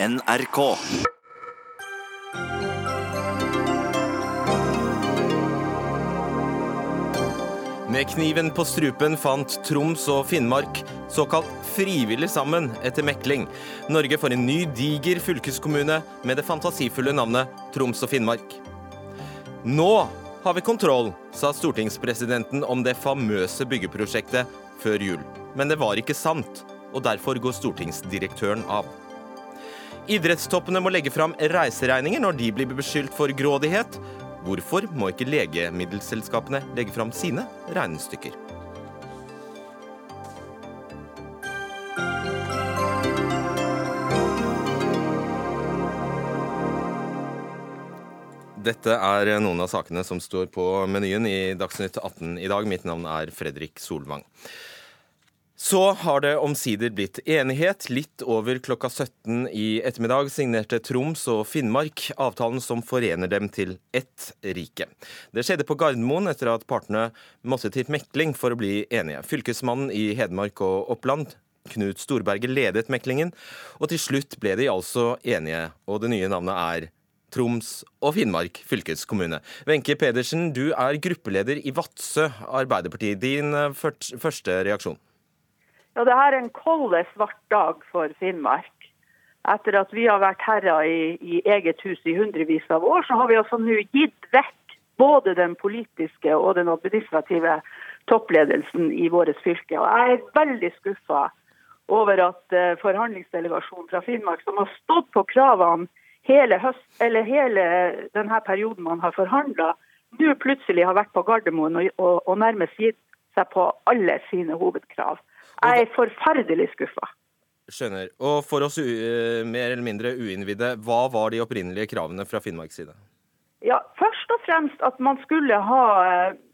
NRK. Med kniven på strupen fant Troms og Finnmark såkalt frivillig sammen etter mekling. Norge får en ny diger fylkeskommune med det fantasifulle navnet Troms og Finnmark. Nå har vi kontroll, sa stortingspresidenten om det famøse byggeprosjektet før jul. Men det var ikke sant, og derfor går stortingsdirektøren av. Idrettstoppene må legge fram reiseregninger når de blir beskyldt for grådighet. Hvorfor må ikke legemiddelselskapene legge fram sine regnestykker? Dette er noen av sakene som står på menyen i Dagsnytt 18 i dag. Mitt navn er Fredrik Solvang. Så har det omsider blitt enighet. Litt over klokka 17 i ettermiddag signerte Troms og Finnmark avtalen som forener dem til ett rike. Det skjedde på Gardermoen etter at partene måtte til mekling for å bli enige. Fylkesmannen i Hedmark og Oppland, Knut Storberget, ledet meklingen, og til slutt ble de altså enige, og det nye navnet er Troms og Finnmark fylkeskommune. Wenche Pedersen, du er gruppeleder i Vadsø Arbeiderparti. Din første reaksjon? Ja, det er en kold, svart dag for Finnmark. Etter at vi har vært herrer i, i, eget hus i hundrevis av år, så har vi altså nå gitt vekk både den politiske og den administrative toppledelsen i vårt fylke. Og jeg er veldig skuffa over at uh, forhandlingsdelegasjonen fra Finnmark, som har stått på kravene hele, høst, hele denne perioden man har forhandla, nå plutselig har vært på Gardermoen og, og, og, nærmest gitt seg på alle sine hovedkrav. Jeg er forferdelig skuffa. Skjønner. Og for oss uh, mer eller mindre uinnvidde, hva var de opprinnelige kravene fra Finnmarks side? Ja, Først og fremst at man skulle ha,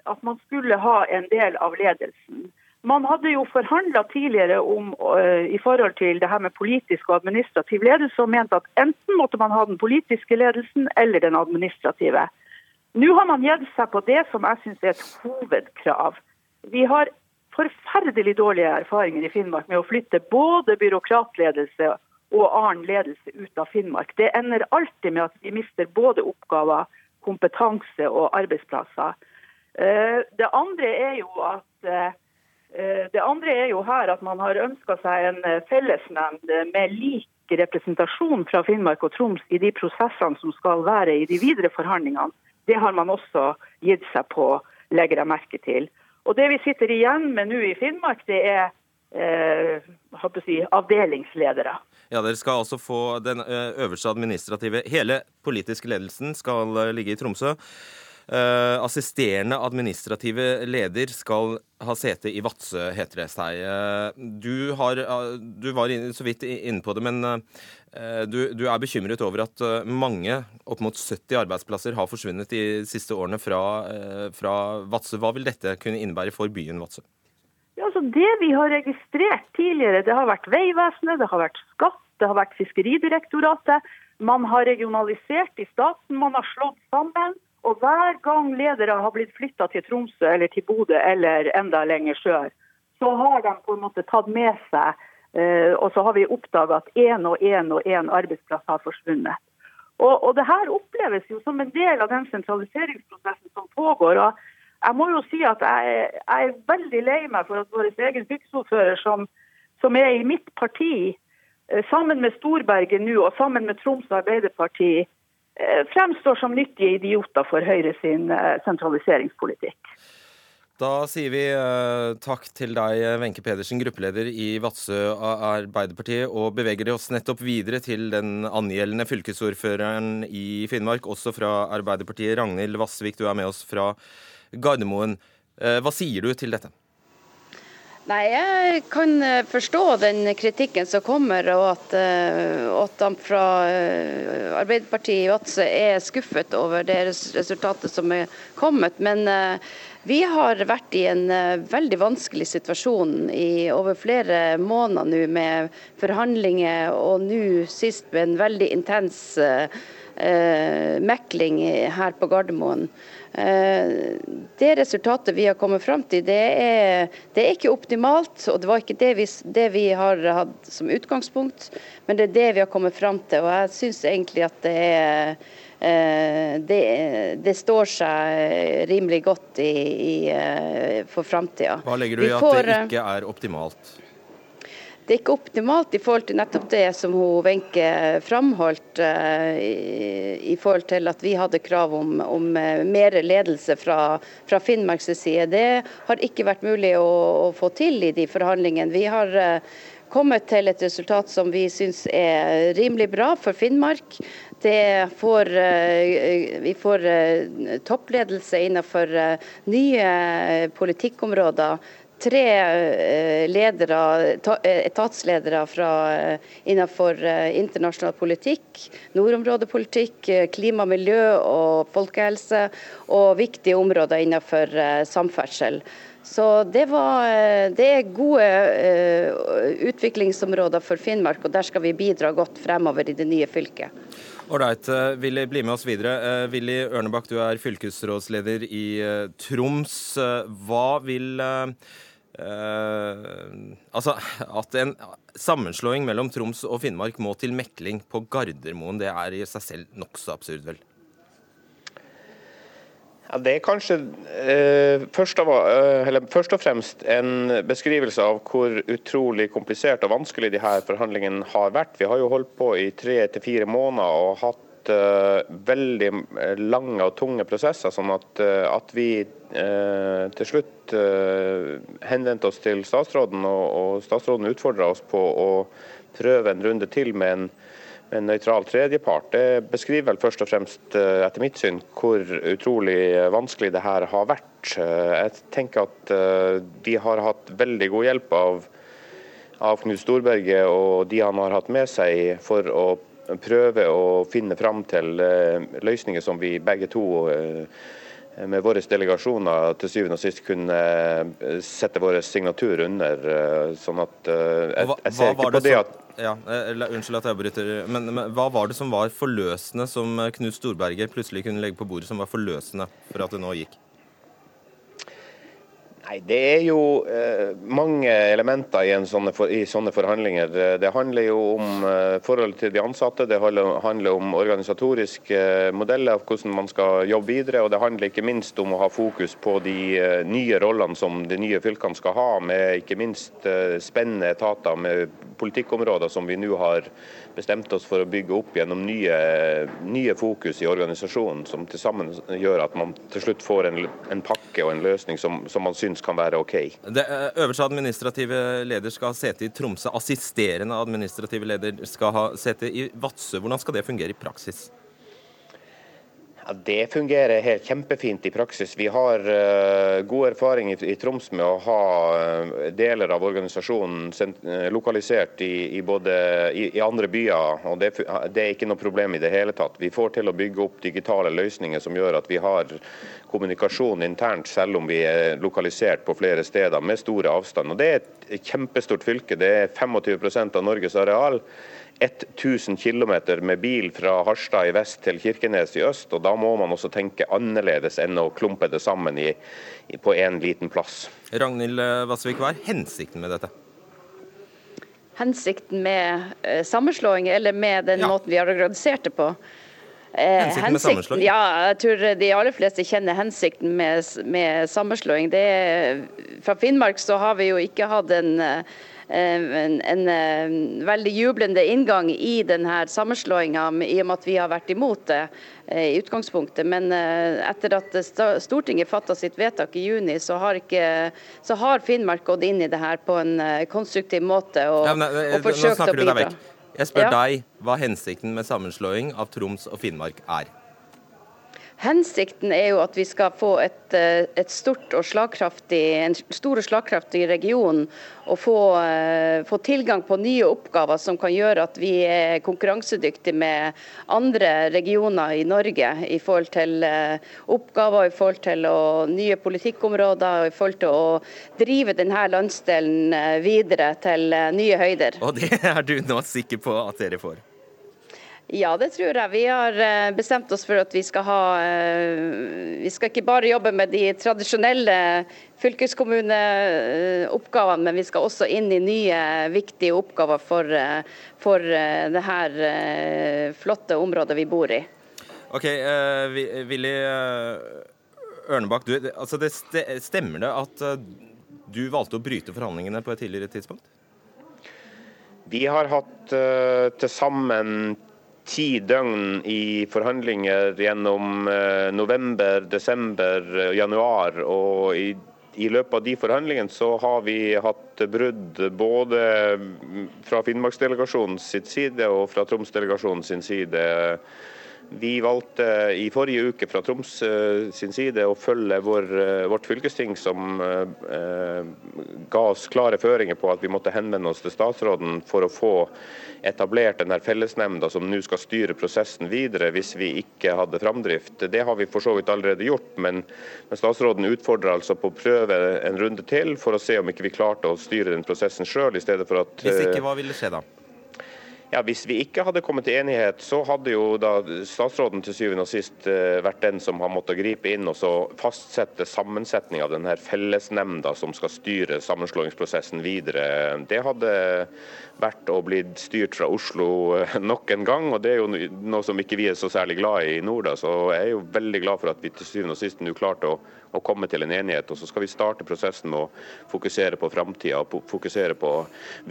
at man skulle ha en del av ledelsen. Man hadde jo forhandla tidligere om, uh, i forhold til det her med politisk og administrativ ledelse, og mente at enten måtte man ha den politiske ledelsen eller den administrative. Nå har man gitt seg på det som jeg syns er et hovedkrav. Vi har forferdelig dårlige erfaringer i Finnmark med å flytte både byråkratledelse og annen ledelse ut av Finnmark. Det ender alltid med at vi mister både oppgaver, kompetanse og arbeidsplasser. Uh, det andre er jo at uh, Eh, det andre er jo her at man har ønska seg en eh, fellesnemnd med lik representasjon fra Finnmark og Troms i de prosessene som skal være i de videre forhandlingene. Det har man også gitt seg på, legger jeg merke til. Og Det vi sitter igjen med nå i Finnmark, det er eh, si, avdelingsledere. Ja, Dere skal altså få den eh, øverste administrative Hele politiske ledelsen skal ligge i Tromsø. Uh, assisterende administrative leder skal ha sete i Vadsø, heter det seg. Du, har, uh, du, var så vidt inne på det, men du, du, er bekymret over at mange, opp mot 70 arbeidsplasser, har forsvunnet de siste årene fra, fra Vadsø. Hva vil dette kunne innebære for byen Vadsø? Ja, altså det vi har registrert tidligere, det har vært Vegvesenet, det har vært Skatt, det har vært Fiskeridirektoratet. Man har regionalisert i staten, man har slått sammen. Og hver gang ledere har blitt flytta til Tromsø eller til Bodø eller enda lenger sør, så har de på en måte tatt med seg eh, Og så har vi oppdaga at én og én og én arbeidsplass har forsvunnet. Og, og det her oppleves jo som en del av den sentraliseringsprosessen som pågår. og jeg må jo si at jeg, jeg er veldig lei meg for at vår egen fylkesordfører, som, som, er i mitt parti, eh, sammen med Storberget nå og sammen med Troms Arbeiderparti, fremstår som nyttige idioter for Høyre sin eh, sentraliseringspolitikk. Da sier vi uh, takk til deg, Wenche Pedersen, gruppeleder i Vadsø Arbeiderpartiet, og beveger oss nettopp videre til den angjeldende fylkesordføreren i Finnmark, også fra Arbeiderpartiet. Ragnhild Vassvik, du er med oss fra Gardermoen. Hva sier du til dette? Nei, Jeg kan eh, forstå den kritikken som kommer, og at, eh, at de fra eh, Arbeiderpartiet i Vadsø er skuffet over det resultatet som er kommet. Men Vi har vært i en veldig vanskelig situasjon i over flere måneder nå med forhandlinger, og nå sist med en veldig intens mekling her på Gardermoen. Eh, det resultatet vi har kommet fram til, det er, det er ikke optimalt. og Det var ikke det vi, det vi, har hatt som utgangspunkt, men det er det vi har kommet fram til. og Jeg syns egentlig at det er eh, det, det, står seg rimelig godt i, i, eh, for framtida. Hva legger du i at det ikke er optimalt? Det er ikke optimalt i forhold til nettopp det som Wenche framholdt, uh, i, forhold til at vi hadde krav om, om uh, mer ledelse fra, fra Finnmarks side. Det har ikke vært mulig å, å, få til i de forhandlingene. Vi har uh, kommet til et resultat som vi syns er rimelig bra for Finnmark. Får, vi får toppledelse innenfor nye politikkområder tre eh, ledere, eh, etatsledere fra, eh, innenfor internasjonal politikk, nordområdepolitikk, klima, miljø og folkehelse, og viktige områder innenfor samferdsel. Så det, var, det er gode utviklingsområder for Finnmark, og der skal vi bidra godt fremover i det nye fylket. Ålreit. Willy, bli med oss videre. Willy Ørnebakk, du er fylkesrådsleder i Troms. Hva vil Uh, altså, At en sammenslåing mellom Troms og Finnmark må til mekling på Gardermoen, det er i seg selv nokså absurd, vel? Ja, det er kanskje eh, først, av, uh, først, og fremst en beskrivelse av hvor utrolig komplisert og vanskelig de her forhandlingene har vært. Vi har jo holdt på i tre til fire måneder og hatt veldig lange og tunge prosesser. sånn at, at vi Eh, til slutt eh, henvendte oss til statsråden, og, og statsråden utfordra oss på å prøve en runde til med en, en nøytral tredjepart. Det beskriver vel først og fremst, eh, etter mitt syn, hvor utrolig vanskelig det her har vært. Jeg tenker at de har hatt veldig god hjelp av, av Knut Storberget og de han har hatt med seg for å prøve å finne fram til løsninger som vi begge to med våre delegasjoner til syvende og sist kunne eh, sette vår signatur under. Eh, sånn at eh, jeg, jeg ser ikke på det at ja, Unnskyld at jeg avbryter, men, men, hva var det som var forløsende, som Knut Storberget plutselig kunne legge på bordet, som var forløsende for at det nå gikk? Nei, Det er jo eh, mange elementer i, sånne, for, i, sånne, forhandlinger. Det handler jo om eh, forholdet til de ansatte, det handler, om organisatoriske eh, av hvordan man skal jobbe videre. Og det handler ikke minst om å ha fokus på de eh, nye rollene som de nye fylkene skal ha, med ikke minst eh, spennende etater med politikkområder som vi nå har bestemt oss for å bygge opp gjennom nye, nye fokus i organisasjonen, som til sammen gjør at man til slutt får en, en pakke og en løsning som, som man syns syns kan være OK. Det eh, Øverste administrative leder skal ha sete i Tromsø. Assisterende administrative leder skal ha sete i Vadsø. Hvordan skal det fungere i praksis? Ja, Det fungerer helt kjempefint i praksis. Vi har uh, god erfaring i, i, Troms med å ha uh, deler av organisasjonen uh, lokalisert i, i både i, i, andre byer. og det, det, er ikke noe problem i det hele tatt. Vi får til å bygge opp digitale løsninger som gjør at vi har kommunikasjon internt, selv om vi er lokalisert på flere steder med store avstander. Det er et kjempestort fylke. Det er 25% av Norges areal. 1000 km med bil fra Harstad i vest til Kirkenes i øst. og Da må man også tenke annerledes enn å klumpe det sammen i, i, på én liten plass. Ragnhild Vassvik, hva er hensikten med dette? Hensikten med eh, sammenslåing, eller med den ja. måten vi har organisert det på? Eh, hensikten med sammenslåing? Ja, jeg tror de aller fleste kjenner hensikten med, med sammenslåing. Er, fra Finnmark så har vi jo ikke hatt en Eh, en, en, eh, veldig jublende inngang i denne sammenslåinga, i og med at vi har vært imot det eh, i utgangspunktet. Men etter at Stortinget fatta sitt vedtak i juni, så har, ikke, så har, Finnmark gått inn i det her på en konstruktiv måte og, ja, men, og forsøkt å bidra. Jeg spør ja. deg hva hensikten med sammenslåing av Troms og Finnmark er. Hensikten er jo at vi skal få et, eh, et stort og en stor og slagkraftig region. Og få, eh, få, tilgang på nye oppgaver som kan gjøre at vi er konkurransedyktige med andre regioner i Norge i forhold til eh, oppgaver, i forhold til å, nye politikkområder og i forhold til å drive denne landsdelen videre til nye høyder. Og det er du nå sikker på at dere får? Ja, det tror jeg. Vi har eh, bestemt oss for at vi skal ha eh, Vi skal ikke bare jobbe med de tradisjonelle fylkeskommuneoppgavene, men vi skal også inn i nye, viktige oppgaver for, eh, for det her flotte området vi bor i. Ok, uh, Willy Ørnebakk, du, altså det stemmer det at du valgte å bryte forhandlingene på et tidligere tidspunkt? Vi har hatt uh, til sammen ti døgn i forhandlinger gjennom eh, november, desember, januar. og i, i løpet av de forhandlingene så har vi hatt brudd både fra Finnmarksdelegasjonens side og fra Troms-delegasjonens side. Vi valgte i forrige uke fra Troms eh, sin side å følge vår, eh, vårt fylkesting, som eh, ga oss klare føringer på at vi måtte henvende oss til statsråden for å få etablert denne fellesnemnda som nå skal styre prosessen videre hvis vi ikke hadde framdrift. Det har vi for så vidt allerede gjort, men, men statsråden utfordrer altså på å prøve en runde til for å se om ikke vi klarte å styre den prosessen sjøl, i stedet for at Hvis ikke, hva ville skje da? Ja, Hvis vi ikke hadde kommet til enighet, så hadde jo da statsråden til syvende og sist eh, vært den som har måttet gripe inn og så fastsette sammensetning av denne fellesnemnda som skal styre sammenslåingsprosessen videre. Det hadde vært og blitt styrt fra Oslo eh, nok en gang, og det er jo noe som ikke vi er så særlig glad i i nord. Så jeg er jo veldig glad for at vi til syvende og sist nå klarte å, å komme til en enighet. Og så skal vi starte prosessen med å fokusere på framtida og fokusere på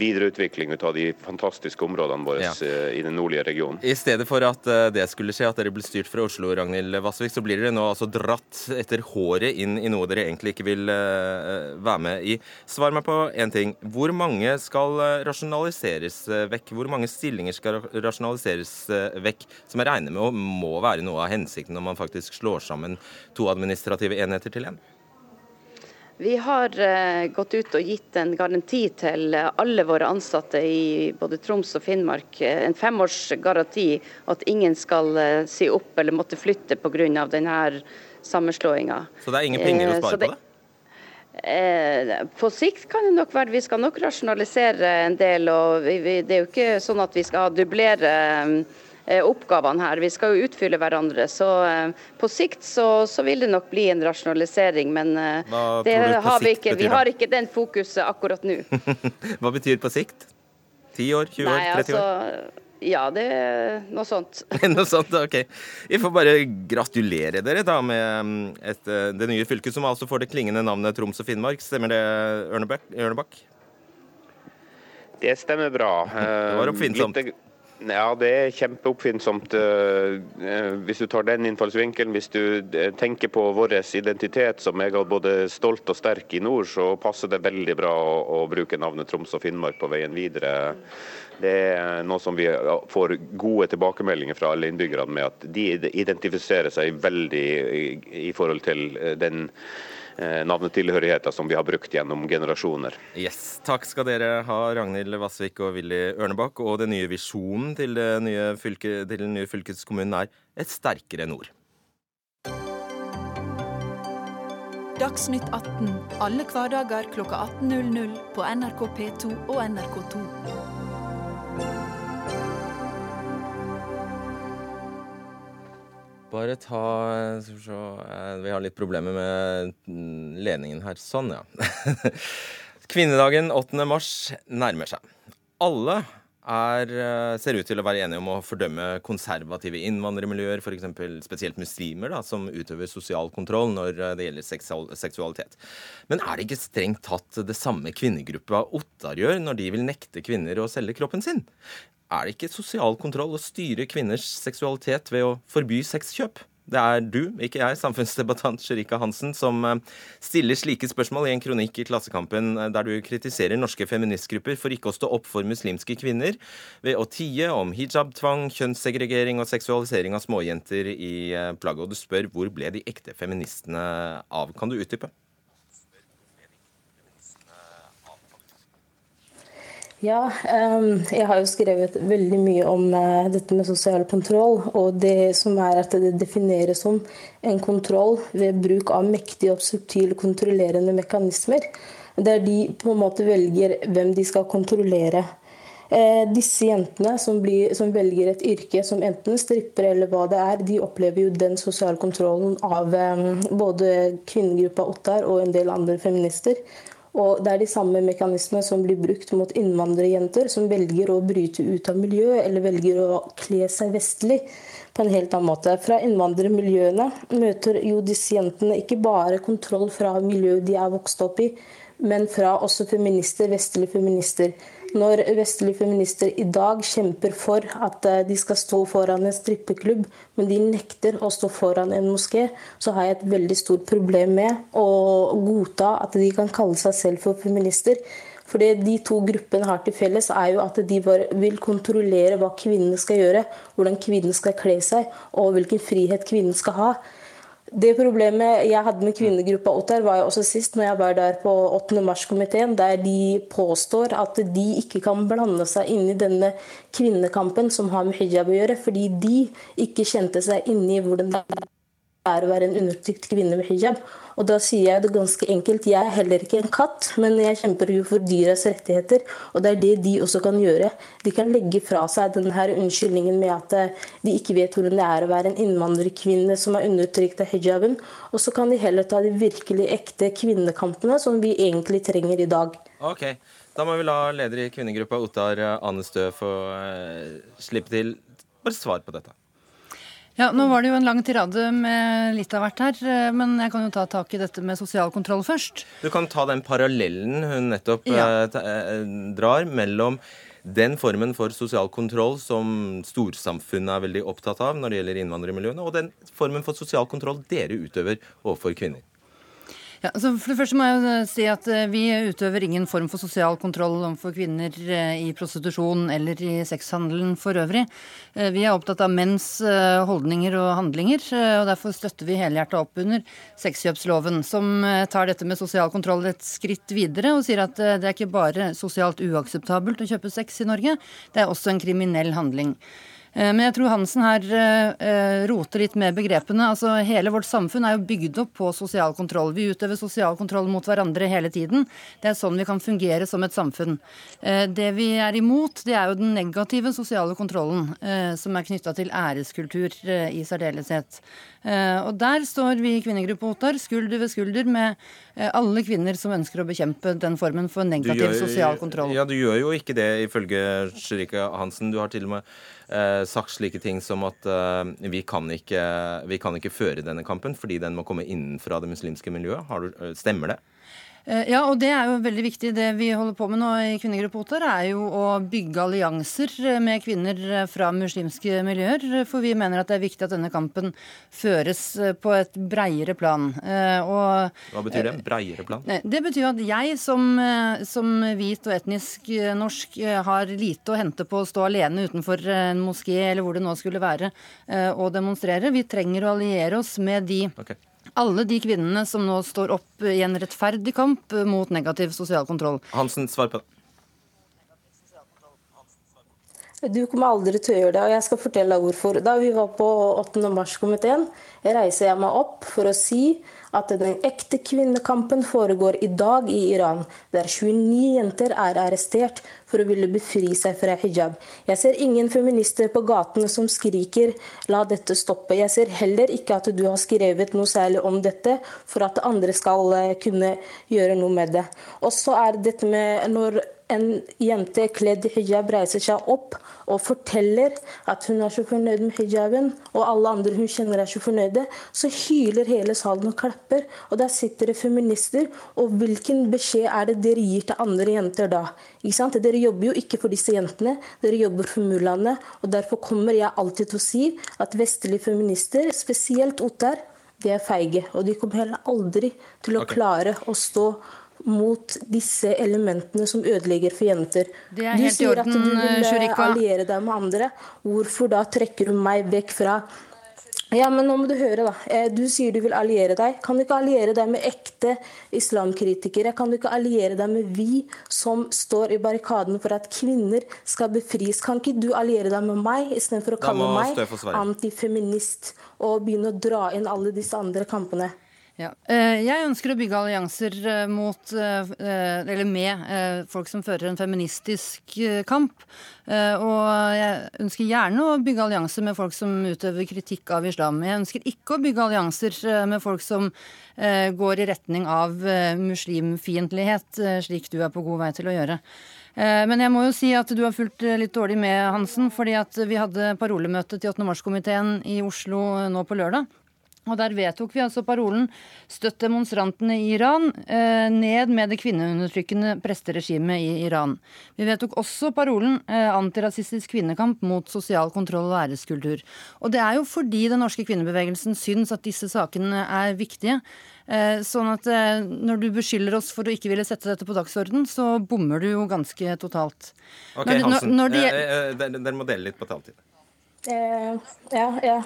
videreutvikling ut av de fantastiske områdene våre ja. Eh, i den nordlige regionen. I stedet for at eh, det skulle skje, at dere ble styrt fra Oslo, Ragnhild Vassvik, så blir dere nå altså dratt etter håret inn i noe dere egentlig ikke vil uh, være med i. Svar meg på én ting. Hvor mange skal rasjonaliseres vekk? Hvor mange stillinger skal rasjonaliseres vekk, som jeg regner med må være noe av hensikten når man faktisk slår sammen to administrative enheter til en? Vi har uh, gått ut og gitt en garanti til alle våre ansatte i både Troms og Finnmark. Eh, en femårsgaranti at ingen skal si opp eller måtte flytte pga. denne sammenslåinga. Så det er ingen penger å spare det, på det? På sikt kan det nok være Vi skal nok rasjonalisere en del. og Det er jo ikke sånn at vi skal dublere Eh, oppgavene her. Vi skal jo utfylle hverandre. Så eh, på sikt så, så vil det nok bli en rasjonalisering, men eh, det har vi ikke. Vi har ikke den fokuset akkurat nå. Hva betyr på sikt? 10 år, 20 Nei, år, 30 altså, år? Ja, det er noe sånt. noe sånt, ok. Vi får bare gratulere dere da med mm, et, det nye fylket, som altså får det klingende navnet Troms og Finnmark. Stemmer det, Ørnebakk? Det stemmer bra. Det var oppfinnsomt. Litt, ja, det er kjempeoppfinnsomt. Eh, eh, hvis du tar den innfallsvinkelen. Hvis du eh, tenker på vår identitet som jeg er både stolt og sterk i nord, så passer det veldig bra å, å bruke navnet Troms og Finnmark på veien videre. Det er noe som vi får gode tilbakemeldinger fra alle innbyggerne med at de identifiserer seg veldig i, forhold til den navnetilhørigheter som vi har brukt gjennom generasjoner. Yes, Takk skal dere ha, Ragnhild Vassvik og Willy Ørnebakk. Og den nye visjonen til, nye fylke, til den nye fylkeskommunen er et sterkere nord. Dagsnytt 18 alle hverdager klokka 18.00 på NRK P2 og NRK2. Bare ta Skal Vi har litt problemer med ledningen her. Sånn, ja. Kvinnedagen 8. mars nærmer seg. Alle er, eh, ser ut til å være enige om å fordømme konservative innvandrermiljøer, f.eks. spesielt muslimer, da, som utøver sosial kontroll når eh, det gjelder seksualitet. Men er det ikke strengt tatt det samme kvinnegruppa Ottar gjør når de vil nekte kvinner å selge kroppen sin? Er det ikke sosial kontroll å styre kvinners seksualitet ved å forby sexkjøp? Det er du, ikke jeg, samfunnsdebattant Sherika Hansen, som eh, stiller slike spørsmål i en kronikk i Klassekampen eh, der du kritiserer norske feministgrupper for ikke å stå opp for muslimske kvinner ved å tie om hijab-tvang, kjønnssegregering og seksualisering av småjenter i eh, plagget. Og du spør hvor ble de ekte feministene av? Kan du utdype? Ja, jeg har jo skrevet veldig mye om eh, dette med sosial kontroll. Og det som er at det defineres som en kontroll ved bruk av mektige og subtile kontrollerende mekanismer. Der de på en måte velger hvem de skal kontrollere. Eh, disse jentene som, blir, som, velger et yrke som enten stripper eller hva det er, de opplever jo den sosiale kontrollen av både kvinnegruppa Ottar og en del andre feminister. Og Det er de samme mekanismene som blir brukt mot innvandrerjenter som velger å bryte ut av miljøet eller velger å kle seg vestlig på en helt annen måte. Fra innvandrermiljøene møter jo disse jentene ikke bare kontroll fra miljøet de er vokst opp i, men fra også feminister, vestlige feminister når vestlige feminister i dag kjemper for at eh, de skal stå foran en strippeklubb, men de nekter å stå foran en moské, så har jeg et veldig stort problem med å godta at de kan kalle seg selv for feminister. For det de to gruppene har til felles, er jo at de vil kontrollere hva kvinnene skal gjøre, hvordan kvinnene skal kle seg, og hvilken frihet kvinnen skal ha. Det problemet jeg hadde med kvinnegruppa Ottar, var jo også sist når jeg var der på 8. mars-komiteen, der de påstår at de ikke kan blande seg inn i denne kvinnekampen som har med hijab å gjøre, fordi de ikke kjente seg inn i hvordan det er å være en undertrykt kvinne med hijab. Og da sier jeg det ganske enkelt. Jeg er heller ikke en katt, men jeg kjemper jo for dyras rettigheter. Og det er det de også kan gjøre. De kan legge fra seg denne unnskyldningen med at eh, de ikke vet hvordan det er å være en innvandrerkvinne som er undertrykt av hijaben. Og så kan de heller ta de virkelig ekte kvinnekampene som vi egentlig trenger i dag. Ok, Da må vi la leder i kvinnegruppa Ottar Anestø få uh, slippe til. Bare svar på dette. Ja, Nå var det jo en lang tirade med litt av hvert her, eh, men jeg kan jo ta tak i dette med sosial kontroll først. Du kan ta den parallellen hun nettopp ja. eh, drar mellom den formen for sosial kontroll som storsamfunnet er veldig opptatt av når det gjelder innvandrermiljøene, og den formen for sosial kontroll dere utøver overfor kvinner. Ja, altså for det første må jeg si at eh, Vi utøver ingen form for sosial kontroll overfor kvinner eh, i prostitusjon eller i sexhandelen for øvrig. Eh, vi er opptatt av menns holdninger og handlinger, og derfor støtter vi helhjertet opp under sexkjøpsloven, som tar dette med sosial kontroll et skritt videre og sier at det er ikke bare sosialt uakseptabelt å kjøpe sex i Norge, det er også en kriminell handling. Eh, men jeg tror Hansen her eh, eh, roter litt med begrepene. Altså, hele vårt samfunn er jo bygd opp på sosial kontroll. Vi utøver sosial kontroll mot hverandre hele tiden. Det er sånn vi kan fungere som et samfunn. Det vi er imot, det er jo den negative sosiale kontrollen, som er knytta til æreskultur i særdeleshet. Og der står vi i Kvinnegruppa Ottar skulder ved skulder med alle kvinner som ønsker å bekjempe den formen for negativ gjør, sosial kontroll. Ja, Du gjør jo ikke det, ifølge Sherika Hansen. Du har til og med sagt slike ting som at eh, vi, kan ikke, vi, kan ikke, føre denne kampen fordi den må komme innenfra det muslimske miljøet. Du, eh, stemmer det? Eh, ja, og det er jo veldig viktig. Det vi holder på med nå i Kvinnegruppe er jo å bygge allianser med kvinner fra muslimske miljøer. For vi mener at det er viktig at denne kampen føres på et breiere plan. Eh, og, Hva betyr det? Breiere plan? Det betyr at jeg som, som hvit og etnisk norsk har lite å hente på å stå alene utenfor en moské eller hvor det nå skulle være, og demonstrere. Vi trenger å alliere oss med de okay alle de kvinnene som nå står opp i en rettferdig kamp mot negativ sosial kontroll. Hansen, svar på det. Du kommer aldri til å gjøre det, og jeg skal fortelle deg hvorfor. Da vi var på 8. mars-komiteen, reiser jeg meg opp for å si at den ekte kvinnekampen foregår i dag i Iran, der 29 jenter er arrestert for å ville befri seg fra hijab. Jeg ser ingen feminister på gatene som skriker 'la dette stoppe'. Jeg ser heller ikke at du har skrevet noe særlig om dette for at andre skal eh, kunne gjøre noe med det. Og så er dette med når en jente kledd i hijab reiser seg opp og forteller at hun er så fornøyd med hijaben, og alle andre hun kjenner er så fornøyde, så hyler hele salen og klapper. Og der sitter det feminister. Og hvilken beskjed er det dere gir til andre jenter da? Ikke sant? Dere jobber jo ikke for disse jentene, dere jobber for mullaene. Og derfor kommer jeg alltid til å si at vestlige feminister, spesielt Ottar, de er feige. Og de kommer heller aldri til å klare å stå mot disse elementene som ødelegger for jenter. du sier at du vil Shurika. alliere deg med andre. Hvorfor da trekker du meg vekk fra ja, men nå må du høre, da. Eh, du sier du vil alliere deg. Kan du ikke alliere deg med ekte islamkritikere? Kan du ikke alliere deg med vi som står i barrikaden for at kvinner skal befris? Kan ikke du alliere deg med meg istedenfor å kalle meg antifeminist og begynne å dra inn alle disse andre kampene? Ja. Eh, jeg ønsker å bygge allianser eh, mot, eller med folk som fører en feministisk kamp. Og jeg ønsker gjerne å bygge allianser med folk som utøver kritikk av islam. Jeg ønsker ikke å bygge allianser med folk som går i retning av muslimfiendtlighet, slik du er på god vei til å gjøre. Men jeg må jo si at du har fulgt litt dårlig med, Hansen. fordi at vi hadde parolemøte til 8. mars-komiteen i Oslo nå på lørdag. Og Der vedtok vi altså parolen 'Støtt demonstrantene i Iran', eh, ned med det kvinneundertrykkende presteregimet i Iran. Vi vedtok også parolen eh, 'Antirasistisk kvinnekamp mot sosial kontroll og æreskultur'. Og Det er jo fordi den norske kvinnebevegelsen syns at disse sakene er viktige. Eh, sånn at når du beskylder oss for å ikke ville sette dette på dagsorden, så bommer du jo ganske totalt. Ok, Hansen. Dere må dele litt på taletid. Eh, ja, ja.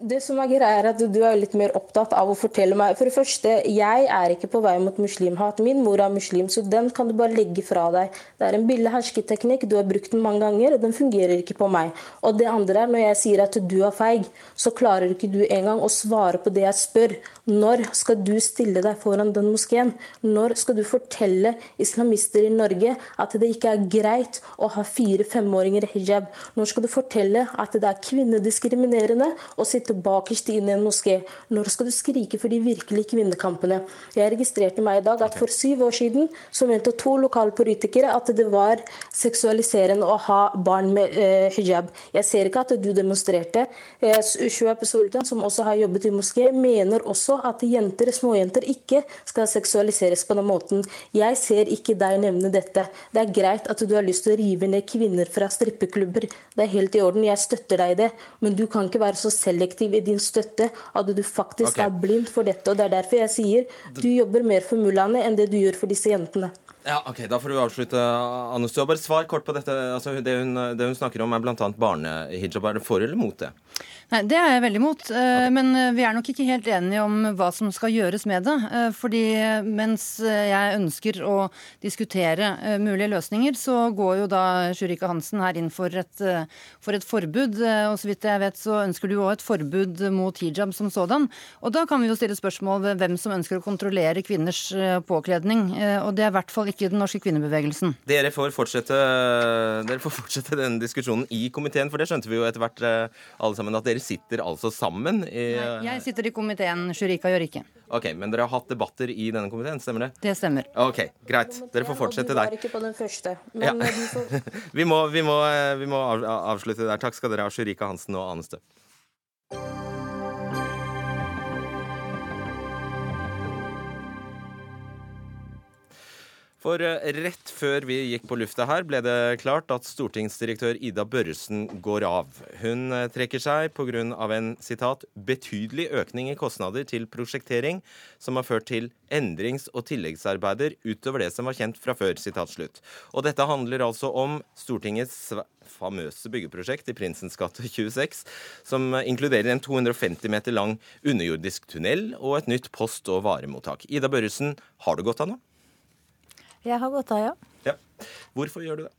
Det som er greia er at Du er litt mer opptatt av å fortelle meg For det første, jeg er ikke på vei mot muslimhat. Min mor er muslim, så den kan du bare legge fra deg. Det er en billig hersketeknikk, du har brukt den mange ganger, og den fungerer ikke på meg. Og det andre er, når jeg sier at du er feig, så klarer ikke du engang å svare på det jeg spør. Når skal du stille deg foran den moskeen? Når skal du fortelle islamister i Norge at det ikke er greit å ha fire-femåringer i hijab? Når skal du fortelle at det er kvinnediskriminerende å sitte bakerst inn i en moské? Når skal du skrike for de virkelige kvinnekampene? Jeg registrerte meg i dag at for syv år siden så mente to lokale politikere at det var seksualiserende å ha barn med eh, hijab. Jeg ser ikke at du demonstrerte. Eh, Shuab Sultan, som også har jobbet i moské, mener også at jenter, småjenter ikke skal seksualiseres på den måten. Jeg ser ikke deg nevne dette. Det er greit at du har lyst til å rive ned kvinner fra strippeklubber. Det er helt i orden, jeg støtter deg i det. Men du kan ikke være så selektiv i din støtte at du faktisk okay. er blind for dette. og Det er derfor jeg sier du jobber mer for mullaene enn det du gjør for disse jentene. Ja, ok, Da får du avslutte, Anne Bare svar kort på dette. Altså, det, hun, det hun snakker om, er bl.a. barnehijab. Er det for eller mot det? Nei, Det er jeg veldig imot. Eh, okay. Men eh, vi er nok ikke helt enige om hva som skal gjøres med det. Eh, fordi mens jeg ønsker å diskutere mulige løsninger, så går jo da Sjurika Hansen her inn for et, for et forbud. Og så vidt jeg vet så ønsker du òg et forbud mot hijab som sådan. Og da kan vi jo stille spørsmål ved hvem som ønsker å kontrollere kvinners påkledning. Og det er i hvert fall ikke den norske kvinnebevegelsen. Dere får fortsette, dere får fortsette denne diskusjonen i komiteen, for det skjønte vi jo etter hvert alle sammen at dere sitter altså sammen i Nei, Jeg sitter i komiteen, Shurika gjør ikke. Ok, Men dere har hatt debatter i denne komiteen, stemmer det? Det stemmer. Ok, Greit. Dere får fortsette der. ikke på den første, ja. vi, må, vi, må, eh, vi må avslutte der. Takk skal dere ha, Shurika Hansen og Ane For eh, rett før vi gikk på lufta her, ble det klart at stortingsdirektør Ida Børresen går av. Hun eh, trekker seg pga. en citat, 'betydelig økning i kostnader til prosjektering', som har ført til endrings- og tilleggsarbeider utover det som var kjent fra før. Slutt. Og dette handler altså om Stortingets famøse byggeprosjekt i Prinsens gate 26, som inkluderer en 250 meter lang underjordisk tunnel og et nytt post- og varemottak. Ida Børresen, har du gått av nå? Jeg har gått av, ja. ja. Hvorfor gjør du det?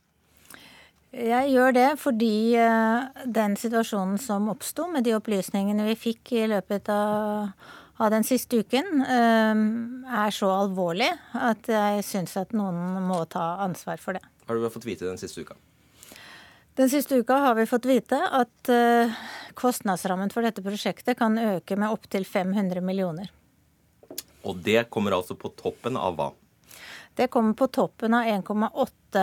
Jeg gjør det fordi eh, den situasjonen som oppsto med de opplysningene vi fikk i løpet av, av den siste uken, eh, er så alvorlig at jeg syns at noen må ta ansvar for det. Har du fått vite den siste uka? Den siste uka har vi fått vite at eh, kostnadsrammen for dette prosjektet kan øke med opptil 500 millioner. Og det kommer altså på toppen av hva? Det kommer på toppen av 1,8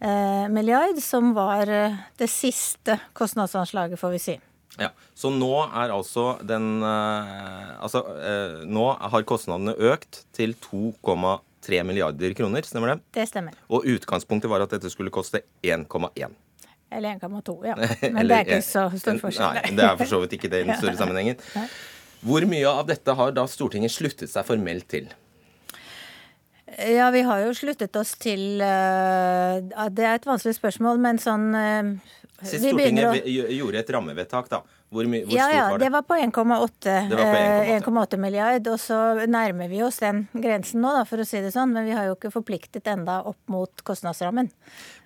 eh, milliard, som var eh, det siste kostnadsanslaget, får vi si. Ja, Så nå er altså den eh, Altså, nå har kostnadene økt til 2,3 milliarder kroner, stemmer det? Det stemmer. Og utgangspunktet var at dette skulle koste 1,1. Eller 1,2, ja. Men det er ikke så stor forskjell. Nei, det er for så vidt ikke det i den store sammenhengen. Hvor mye av dette har da Stortinget sluttet seg formelt til? Ja, vi har jo sluttet oss til uh, Det er et vanskelig spørsmål, men sånn uh, Sist Stortinget å... gjorde et rammevedtak, da. Hvor, hvor ja, stort ja, var det? Det var på 1,8 milliard. Og så nærmer vi oss den grensen nå, da, for å si det sånn. Men vi har jo ikke forpliktet enda opp mot kostnadsrammen.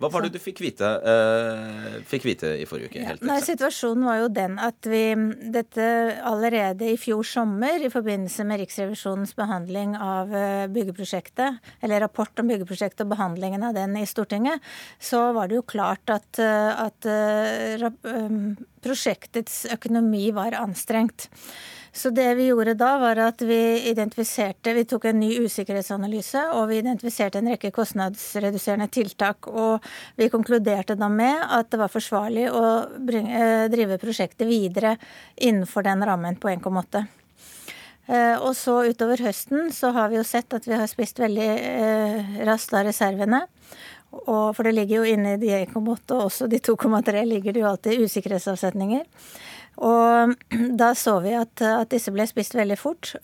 Hva var det du fikk vite, uh, fikk vite i forrige uke? Ja, nei, situasjonen var jo den at vi dette allerede i fjor sommer, i forbindelse med Riksrevisjonens behandling av byggeprosjektet, eller rapport om byggeprosjektet og behandlingen av den i Stortinget, så var det jo klart at, at uh, prosjektets økonomi var anstrengt. Så det vi gjorde da, var at vi identifiserte Vi tok en ny usikkerhetsanalyse, og vi identifiserte en rekke kostnadsreduserende tiltak. Og vi konkluderte da med at det var forsvarlig å bringe, eh, drive prosjektet videre innenfor den rammen på 1,8. Eh, og så utover høsten så har vi jo sett at vi har spist veldig eh, raskt av reservene. Og, for det ligger jo inne i de 1,8 og også de 2,3 ligger det jo alltid usikkerhetsavsetninger. Og da så vi at, at, disse ble spist veldig fort.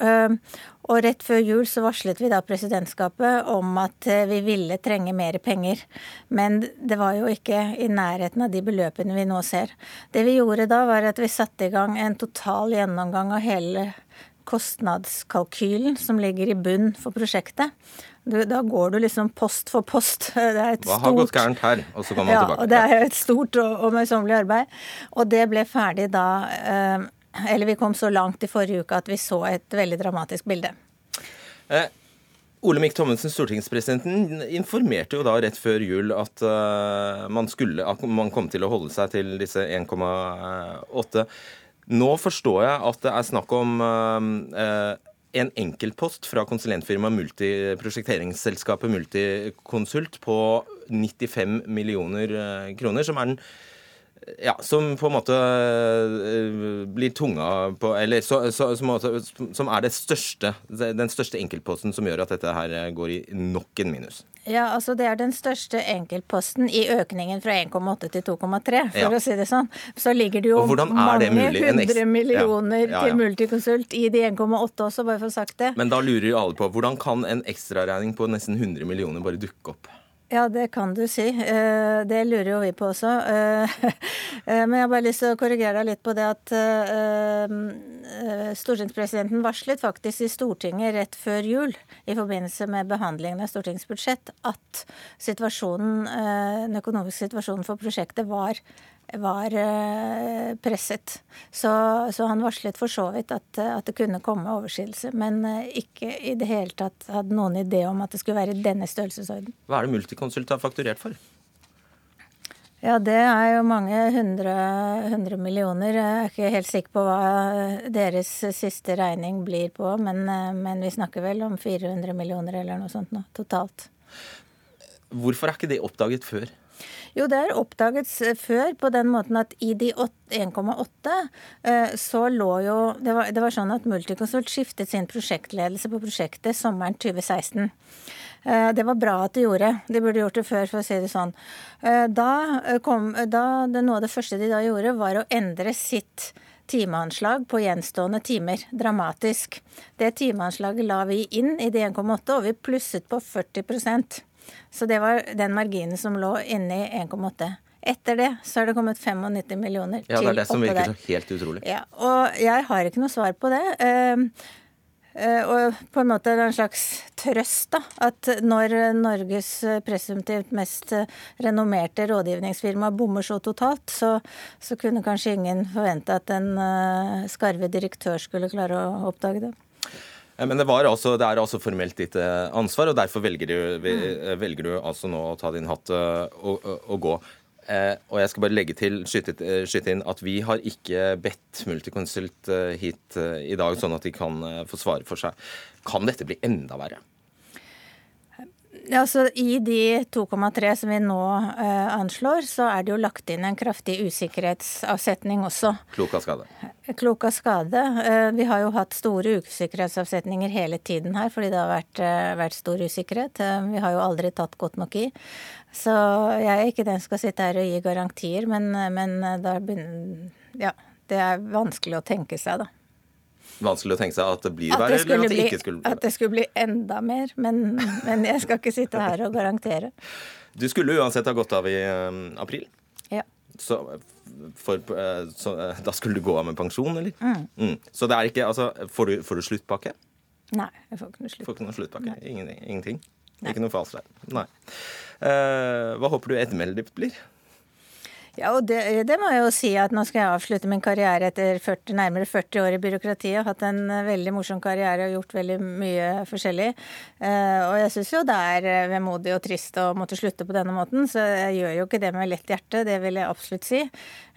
Og rett før jul så varslet vi da presidentskapet om at vi ville trenge mer penger. Men det var jo ikke i nærheten av de beløpene vi nå ser. Det vi gjorde da, var at vi satte i gang en total gjennomgang av hele kostnadskalkylen som ligger i bunn for prosjektet. Du, da går du liksom post for post. Det er et Hva har gått gærent her? Og så kommer man ja, tilbake. Og det er et stort og, og møysommelig arbeid. Og det ble ferdig da eh, Eller vi kom så langt i forrige uke at vi så et veldig dramatisk bilde. Eh, Olemic Thommessen, stortingspresidenten, informerte jo da rett før jul at uh, man, skulle, at man kom til å holde seg til disse 1,8. Nå forstår jeg at det er snakk om uh, en enkeltpost fra konsulentfirmaet multi, prosjekteringsselskapet Multiconsult på 95 millioner eh, kroner, som er den ja, som på en måte uh, blir tunga på Eller så, så, som, er største, den største enkeltposten som gjør at dette her går i nok en minus. Ja, altså Det er den største enkeltposten i økningen fra 1,8 til 2,3, for ja. å si det sånn. Så ligger det jo mange hundre millioner ja, ja, til Multiconsult i de 1,8 også, bare for å ha sagt det. Men da lurer jo alle på hvordan kan en ekstraregning på nesten 100 millioner bare dukke opp? Ja, det kan du si. Eh, det lurer jo vi på også. Eh, eh, men jeg har bare lyst til å korrigere deg litt på det at stortingspresidenten varslet faktisk i Stortinget rett før jul i forbindelse med behandlingen av stortingsbudsjett at den økonomiske situasjonen for prosjektet var var eh, presset. Så, så, han varslet for så vidt at, at det kunne komme overskridelse, men eh, ikke i det hele tatt hadde noen idé om at det skulle være i denne størrelsesorden. Hva er det Multiconsult har fakturert for? Ja, det er jo mange hundre, hundre, millioner. Jeg er ikke helt sikker på hva deres siste regning blir på, men, eh, men vi snakker vel om 400 millioner eller noe sånt nå, totalt. Hvorfor er ikke det oppdaget før? Jo, det er oppdaget før på den måten at i de 1,8 eh, så lå jo det var, det var sånn at Multiconsult skiftet sin prosjektledelse på prosjektet sommeren 2016. Eh, det var bra at de gjorde. De burde gjort det før, for å si det sånn. Eh, da kom, da, Noe av det første de da gjorde, var å endre sitt timeanslag på gjenstående timer dramatisk. Det timeanslaget la vi inn i de 1,8, og vi plusset på 40 så det var den marginen som lå inni 1,8. Etter det så har det kommet 95 millioner til Ja, det er det som virker så helt utrolig. Ja, og jeg har ikke noe svar på det. Uh, uh, og på en måte er en slags trøst, da. At når Norges presumptivt mest renommerte rådgivningsfirma bommer så totalt, så, så kunne kanskje ingen forvente at en uh, skarve direktør skulle klare å oppdage det. Eh, men det, altså, det, er altså formelt ditt eh, ansvar, og derfor velger du, mm. velger du altså nå å ta din hatt og, og gå. Eh, og jeg skal bare legge til, skyte, inn, at vi har ikke bedt Multiconsult hit i dag, sånn at de kan få svare for seg. Kan dette bli enda verre? Ja, så I de 2,3 som vi nå uh, anslår, så er det jo lagt inn en kraftig usikkerhetsavsetning også. Klok av skade. Klok av skade. Uh, vi har jo hatt store usikkerhetsavsetninger hele tiden her, fordi det har vært, uh, vært stor usikkerhet. Vi har jo aldri tatt godt nok i. Så jeg er ikke den som skal sitte her og gi garantier, men, men da begynner ja, det er vanskelig å tenke seg, da vanskelig å tenke seg at det blir verre, eller at det ikke skulle bli verre? At det skulle bli enda mer, men, men, jeg skal ikke sitte her og garantere. Du skulle uansett ha gått av i um, april. Ja. Så, for, uh, så uh, da skulle du gå av med pensjon, eller? Mm. Mm. Så det er ikke Altså, får du, får du sluttpakke? Nei, jeg får ikke noe sluttpakke. Får ikke noe sluttpakke. Ingenting? ingenting. Ikke noe falsk der. Nei. Uh, hva håper du ettermælet ditt blir? Ja, og det, det, må jeg jo si at nå skal jeg avslutte min karriere etter 40, nærmere 40 år i byråkratiet. Hatt en eh, veldig morsom karriere og gjort veldig mye forskjellig. Eh, og jeg syns jo det er eh, vemodig og trist å måtte slutte på denne måten, så jeg gjør jo ikke det med lett hjerte, det vil jeg absolutt si.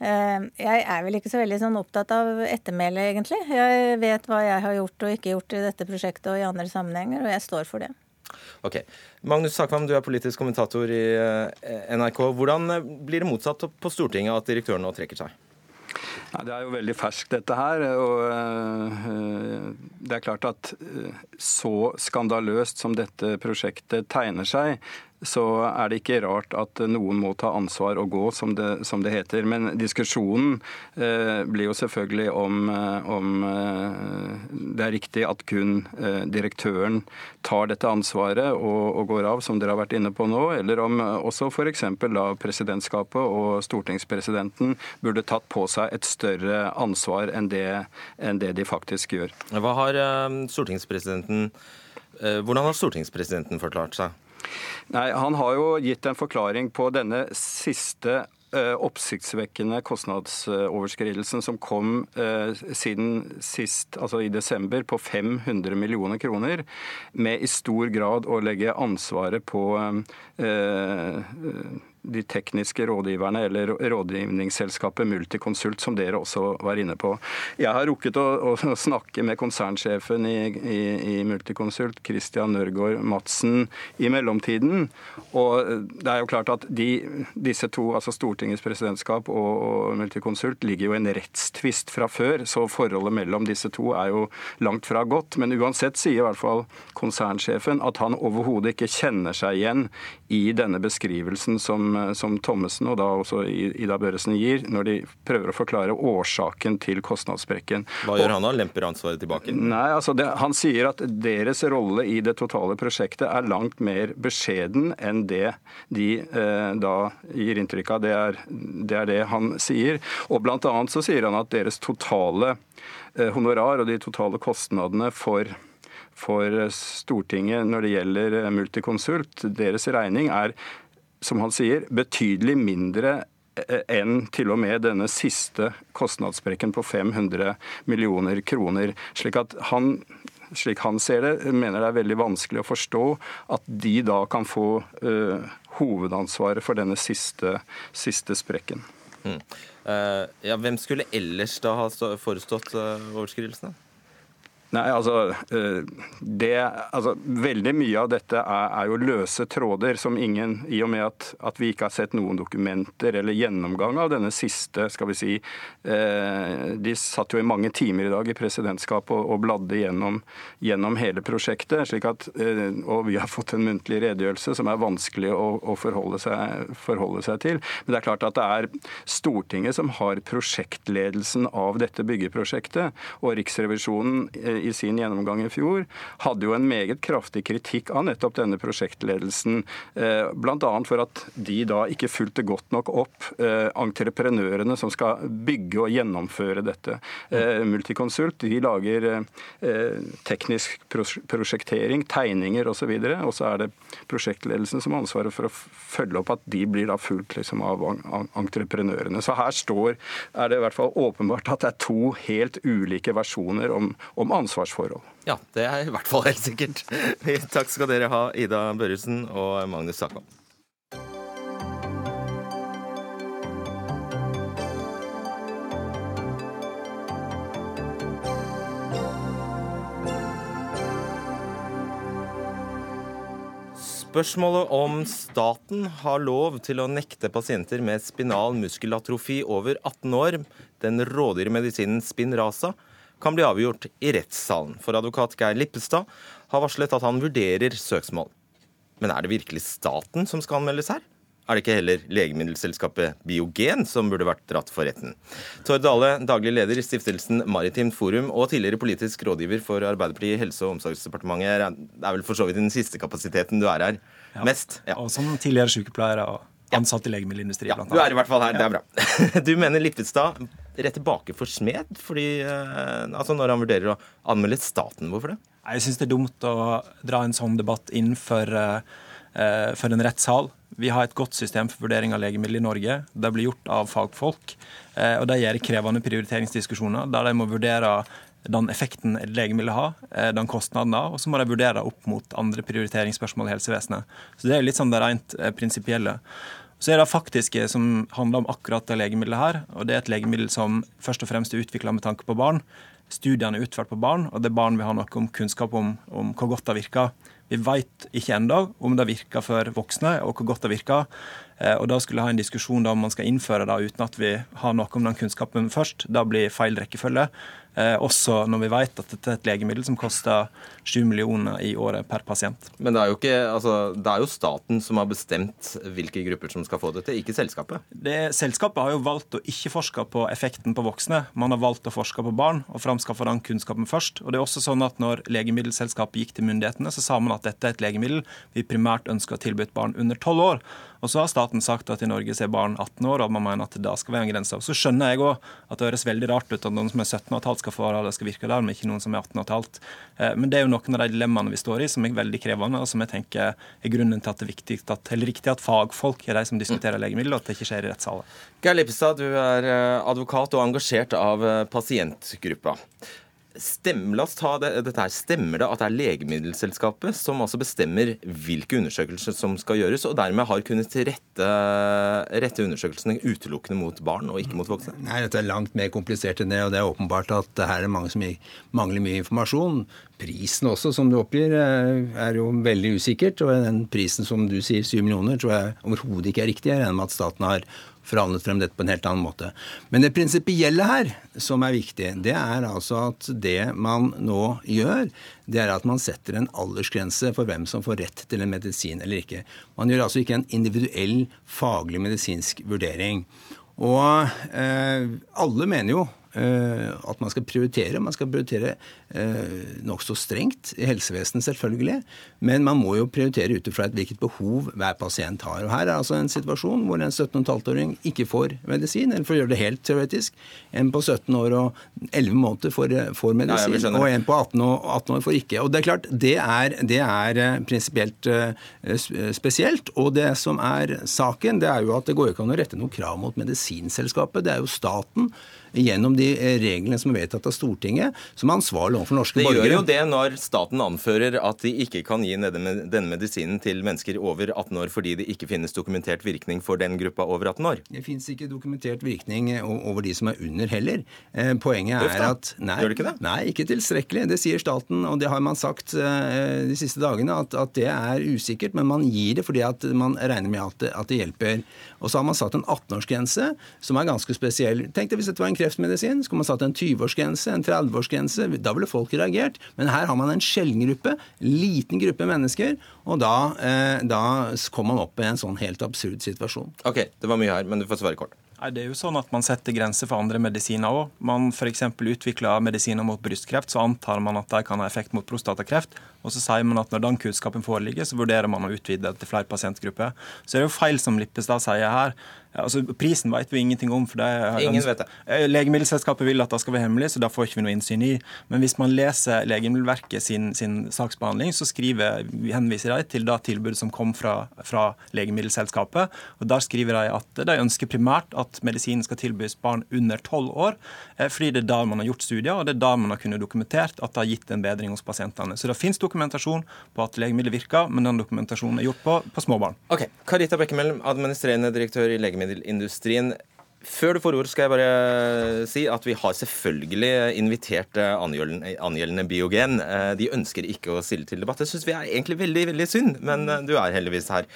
Jeg er vel ikke så veldig sånn opptatt av ettermæle, egentlig. Jeg vet hva jeg har gjort og ikke gjort i dette prosjektet og i andre sammenhenger, og jeg står for det. Ok. Magnus Sakvam, du er politisk kommentator i eh, NRK. Hvordan eh, blir det motsatt på Stortinget at direktøren nå trekker seg? Ja, det er jo veldig ferskt, dette her. og uh, Det er klart at så skandaløst som dette prosjektet tegner seg, så er det ikke rart at noen må ta ansvar og gå, som det, som det heter. Men diskusjonen eh, blir jo selvfølgelig om, eh, om eh, det er riktig at kun eh, direktøren tar dette ansvaret og, og, går av, som dere har vært inne på nå, eller om også f.eks. da presidentskapet og stortingspresidenten burde tatt på seg et større ansvar enn det, enn det de faktisk gjør. Hva har eh, stortingspresidenten eh, hvordan har stortingspresidenten forklart seg? Nei, Han har jo gitt en forklaring på denne siste eh, oppsiktsvekkende kostnadsoverskridelsen som kom eh, siden sist, altså i desember, på 500 millioner kroner, med i stor grad å legge ansvaret på eh, de tekniske rådgiverne eller rådgivningsselskapet Multiconsult, som dere også var inne på. Jeg har rukket å, å snakke med konsernsjefen i, i, i Multiconsult, Christian Nørgaard Madsen, i mellomtiden. Og det er jo klart at de, disse to, altså Stortingets presidentskap og, og Multiconsult, ligger jo i en rettstvist fra før, så forholdet mellom disse to er jo langt fra godt. Men uansett sier i hvert fall konsernsjefen at han overhodet ikke kjenner seg igjen i denne beskrivelsen som som, Thommessen og da også Ida Børresen gir, når de prøver å forklare årsaken til kostnadssprekken. Hva gjør han da? Lemper ansvaret tilbake? Nei, altså det, Han sier at deres rolle i det totale prosjektet er langt mer beskjeden enn det de eh, da gir inntrykk av. Det er, det er, det han sier. Og blant annet så sier han at deres totale eh, honorar og de totale kostnadene for for Stortinget når det gjelder Multiconsult. Deres regning er som han sier, betydelig mindre eh, enn til og med denne siste kostnadssprekken på 500 millioner kroner. Slik at han slik han ser det, mener det er veldig vanskelig å forstå at de da kan få uh, hovedansvaret for denne siste, siste sprekken. Mm. Uh, ja, hvem skulle ellers da ha forestått uh, overskridelsene? Nei, altså, eh, det, altså, Veldig mye av dette er, er, jo løse tråder som ingen, i og med at, at, vi ikke har sett noen dokumenter eller gjennomgang av denne siste, skal vi si eh, De satt jo i mange timer i dag i presidentskapet og, og bladde gjennom, gjennom, hele prosjektet. slik at, eh, Og vi har fått en muntlig redegjørelse som er vanskelig å, å forholde, seg, forholde, seg, til. Men det er klart at det er Stortinget som har prosjektledelsen av dette byggeprosjektet. Og Riksrevisjonen eh, i sin gjennomgang i fjor, hadde jo en meget kraftig kritikk av nettopp denne prosjektledelsen. Eh, Bl.a. for at de da ikke fulgte godt nok opp eh, entreprenørene som skal bygge og gjennomføre dette. Eh, Multiconsult de lager teknisk prosjektering, tegninger osv. Og så er det prosjektledelsen som har ansvaret for å følge opp at de blir da fulgt liksom, av entreprenørene. Så her står, er det i hvert fall åpenbart at det er to helt ulike versjoner om, om ansvar ansvarsforhold. Ja, det er i hvert fall helt sikkert. Takk skal dere ha, Ida Børresen og Magnus Sakvam. Spørsmålet om staten har lov til å nekte pasienter med spinal muskelatrofi over 18 år den rådyre medisinen Spinraza, kan bli avgjort i rettssalen. For advokat Geir Lippestad har varslet at han vurderer søksmål. Men er det virkelig staten som skal anmeldes her? Er det ikke heller legemiddelselskapet Biogen som burde vært dratt for retten? Tord Dale, daglig leder i stiftelsen Maritimt Forum og tidligere politisk rådgiver for Arbeiderpartiet i Helse- og omsorgsdepartementet. Det er vel for så vidt den siste kapasiteten du er her ja. mest? Ja. Og som tidligere sykepleier og ansatt i legemiddelindustrien, ja, Du er i hvert fall her, det er bra. Du mener Lippestad rett tilbake for smed fordi, eh, altså når han vurderer å anmelde staten. Hvorfor det? Jeg syns det er dumt å dra en sånn debatt inn for, uh, for en rettssal. Vi har et godt system for vurdering av legemidler i Norge. Det blir gjort av fagfolk. Eh, og de gjør krevende prioriteringsdiskusjoner der de må vurdere den effekten legemiddel har, eh, den kostnaden har, og så må de vurdere opp mot andre prioriteringsspørsmål i helsevesenet. Så Det er litt sånn det rent eh, prinsipielle. Så er det faktiske som handler om akkurat det legemiddelet her. og Det er et legemiddel som først og fremst er utvikla med tanke på barn. Studiene er utført på barn, og det er barn vi har noe om kunnskap om, om hvor godt det virker. Vi vet ikke ennå om det virker for voksne, og hvor godt det virker. Eh, og Da skulle jeg ha en diskusjon om man skal innføre det uten at vi har noe om den kunnskapen først. Da blir feil rekkefølge. Eh, også når vi vet at dette er et legemiddel som koster 7 millioner i året per pasient. Men det er, jo ikke, altså, det er jo staten som har bestemt hvilke grupper som skal få dette, ikke selskapet? Det, selskapet har jo valgt å ikke forske på effekten på voksne. Man har valgt å forske på barn og framskaffe den kunnskapen først. Og det er også sånn at når Legemiddelselskapet gikk til myndighetene, så sa man at dette er et legemiddel vi primært ønsker å tilby et barn under 12 år. Og så har staten sagt at i Norge så er barn 18 år, og man mener at det skal være en grense. Så skjønner jeg òg at det høres veldig rart ut at noen som er 17 15 skal få det skal virke der, men ikke noen som er 18 15. Eh, men det er jo noen av de dilemmaene vi står i som er veldig krevende, og som jeg tenker er grunnen til at det er viktig at, eller riktig at fagfolk er de som diskuterer legemidler, og at det ikke skjer i rettssaler. Geir Lippestad, du er eh, advokat og engasjert av eh, pasientgruppa. Stemmer, la oss ta det, dette her. Stemmer det at det er Legemiddelselskapet som altså bestemmer hvilke undersøkelser som skal gjøres, og dermed har kunnet rette, rette undersøkelsene utelukkende mot barn og ikke mot voksne? Nei, dette er langt mer komplisert enn det, og det er åpenbart at det her er mange som mangler mye informasjon. Prisen også, som du oppgir, eh, er jo veldig usikkert. Og den prisen som du sier, 7 millioner, tror jeg overhodet ikke er riktig. Jeg regner med at staten har forhandlet frem dette på en helt annen måte. Men det prinsipielle her, som er viktig, det er altså at det man nå gjør, det er at man setter en aldersgrense for hvem som får rett til en medisin eller ikke. Man gjør altså ikke en individuell faglig medisinsk vurdering. Og eh, alle mener jo eh, at man skal prioritere. Man skal prioritere eh, nokså strengt i helsevesenet, selvfølgelig. Men man må jo prioritere ut ifra hvilket behov hver pasient har. Og Her er altså en situasjon hvor en 17,5-åring ikke får medisin, eller for å gjøre det helt teoretisk, en på 17 år og 11 måneder får, får medisin, ja, og en på 18, år, 18 år får ikke. Og Det er klart, det er, det er eh, prinsipielt uh, spesielt. Og det som er saken, det er jo at det går ikke an å rette noe krav mot medisinselskapet. Det er jo staten gjennom de reglene som er vedtatt av Stortinget, som er ansvarlig overfor norske borgere. Det gjør jo det når staten anfører at de ikke kan gi denne medisinen til mennesker over 18 år fordi det ikke finnes dokumentert virkning for den gruppa over 18 år. Det finnes ikke dokumentert virkning over de som er under heller. Eh, poenget er at nei, Gjør det ikke det? Nei, ikke tilstrekkelig. Det sier staten, og det har man sagt eh, de siste dagene, at, at det er usikkert. Men man gir det fordi at man regner med at det, at det hjelper. Og så har man satt en 18-årsgrense som er ganske spesiell. Tenk deg hvis dette var en kreftmedisin, skulle man satt en 20-årsgrense, en 30-årsgrense. Da ville folk reagert. Men her har man en sjelden gruppe, liten gruppe mennesker, og da, eh, da kom man opp i en sånn helt absurd situasjon. Ok, det var mye her, men du får svare kort. Det er jo sånn at Man setter grenser for andre medisiner òg. Man f.eks. utvikler medisiner mot brystkreft, så antar man at de kan ha effekt mot prostatakreft. Og så sier man at når den kunnskapen foreligger, så vurderer man å utvide det til flere pasientgrupper. Så er det jo feil som Lippestad sier her. Altså, Prisen vet vi ingenting om. for det Ingen vet det. Eh, Legemiddelselskapet vil at det skal være hemmelig, så da får ikke vi noe innsyn i. Men hvis man leser Legemiddelverket sin, sin saksbehandling, så skriver, henviser de til det tilbudet som kom fra, fra Legemiddelselskapet. og Der skriver de at de ønsker primært at medisinen skal tilbys barn under tolv år, eh, fordi det er der man har gjort studier, og det er der man har kunnet dokumentert at det har gitt en bedring hos pasientene. Så det finnes dokumentasjon på at legemiddelet virker, men den dokumentasjonen er gjort på, på små barn. Ok, Karita Bekkemellem, administrerende direktør i Legemiddelindustrien. Før du får ord, skal jeg bare si at vi har selvfølgelig invitert eh, angjeldende, biogen. Eh, de ønsker ikke å stille til debatt. Det syns vi er egentlig veldig veldig synd, men eh, du er heldigvis her.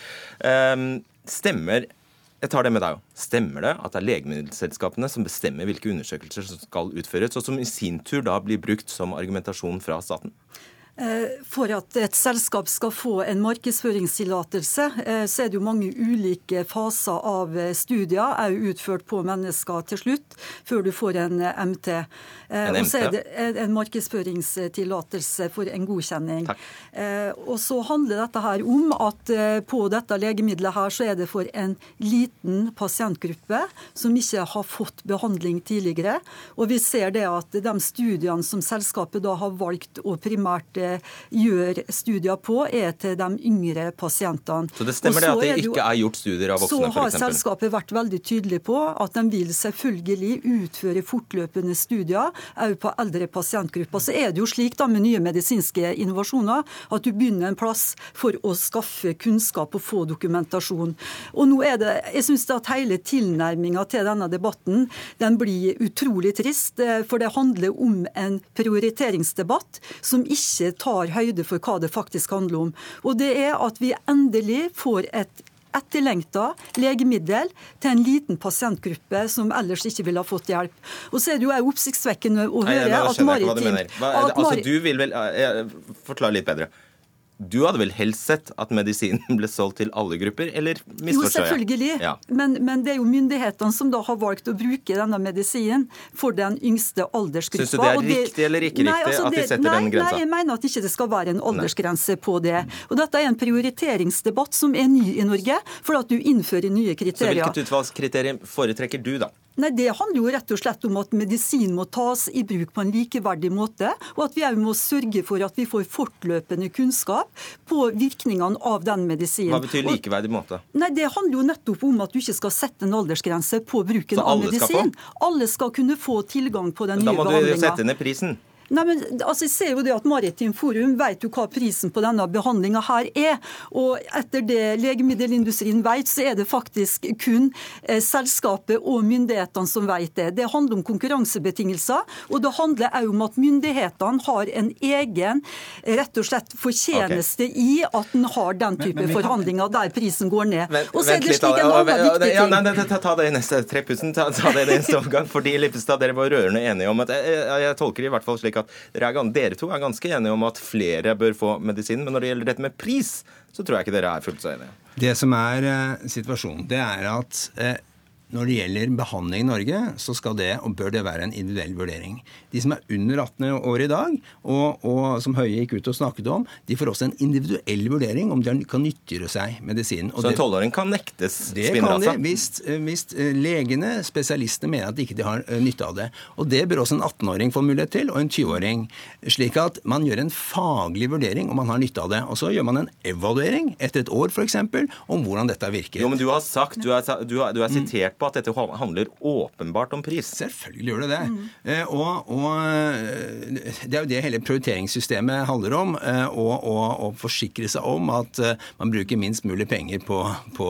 Stemmer jeg tar det med deg. Stemmer det at det er legemiddelselskapene som bestemmer hvilke undersøkelser som skal utføres, og som i sin tur da blir brukt som argumentasjon fra staten? Eh, for at et selskap skal få en markedsføringstillatelse, eh, så er det jo mange ulike faser av eh, studier, er jo utført på mennesker til slutt, før du får en MT. En og så er det en markedsføringstillatelse for en godkjenning. Takk. Og så handler dette her om at på dette legemiddelet her så er det for en liten pasientgruppe som ikke har fått behandling tidligere. Og vi ser det at de studiene som selskapet da har valgt å primært gjør studier på, er til de yngre pasientene. Så det stemmer det at det ikke er gjort studier av voksne, f.eks.? Så har selskapet vært veldig tydelig på at de vil selvfølgelig utføre fortløpende studier òg på eldre pasientgrupper. Så er det jo slik da med nye medisinske innovasjoner at du begynner en plass for å skaffe kunnskap og få dokumentasjon. Og nå er det, jeg synes at hele tilnærminga til denne debatten den blir utrolig trist, eh, for det handler om en prioriteringsdebatt som ikke tar høyde for hva det faktisk handler om. Og det er at vi endelig får et etterlengta legemiddel til en liten pasientgruppe som ellers ikke ville ha fått hjelp. Og så er det jo oppsiktsvekkende å høre at Maritim Altså, du vil vel Forklar litt bedre. Du hadde vel helst sett at medisinen ble solgt til alle grupper, eller misforstår jeg? Jo, selvfølgelig. Ja. Men, men, det er jo myndighetene som da har valgt å bruke denne medisinen for den yngste aldersgruppa. Syns du det er det, riktig eller ikke nei, riktig altså at de setter nei, den grensa? Nei, jeg mener at ikke det skal være en aldersgrense nei. på det. Og dette er en prioriteringsdebatt som er ny i Norge, for at du innfører nye kriterier. Så hvilket utvalgskriterium foretrekker du, da? Nei, Det handler jo rett og slett om at medisin må tas i bruk på en likeverdig måte, og at vi òg må sørge for at vi får fortløpende kunnskap på virkningene av den medisinen. Hva betyr likeverdig måte? Nei, Det handler jo nettopp om at du ikke skal sette en aldersgrense på bruken av medisin. Alle skal kunne få tilgang på den nye behandlinga. Da må du sette ned prisen. Nei, men altså, Jeg ser jo det at Maritim Forum vet jo hva prisen på denne behandlinga her er. Og etter det legemiddelindustrien vet, så er det faktisk kun eh, selskapet og myndighetene som vet det. Det handler om konkurransebetingelser, og det handler òg om at myndighetene har en egen rett og slett fortjeneste okay. i at en har den type men, men forhandlinger der prisen går ned. Og så er det slik en annen viktig ting. Ja, nei, ta, ta, det i neste trepussen, ta, ta det i neste omgang. fordi Lippestad, dere var rørende enige om at jeg, jeg, jeg tolker i hvert fall slik at dere, er, dere, to er ganske enige om at flere bør få medisin. Men når det gjelder dette med pris, så tror jeg ikke dere er fullt så enige. Det som er uh, situasjonen, det er at uh, når det gjelder behandling i Norge, så skal det og bør det være en individuell vurdering. De som er under 18 år i dag, og, og som Høie gikk ut og snakket om, de får også en individuell vurdering om de kan nyttiggjøre seg medisinen. så en tolvåring kan nektes det kan de, hvis, hvis, eh, legene, spesialistene, mener at de ikke har eh, nytte av det. Og Det bør også en 18-åring få mulighet til, og en 20-åring. Slik at man gjør en faglig vurdering om man har nytte av det. Og så gjør man en evaluering etter et år f.eks. om hvordan dette virker. Jo, men du har sagt, du er, du er, du er sitert på at dette handler åpenbart om pris. Selvfølgelig gjør det det. Mm. Eh, og, og, eh, det er jo det hele prioriteringssystemet handler om. Å forsikre seg om at eh, man bruker minst mulig penger på, på,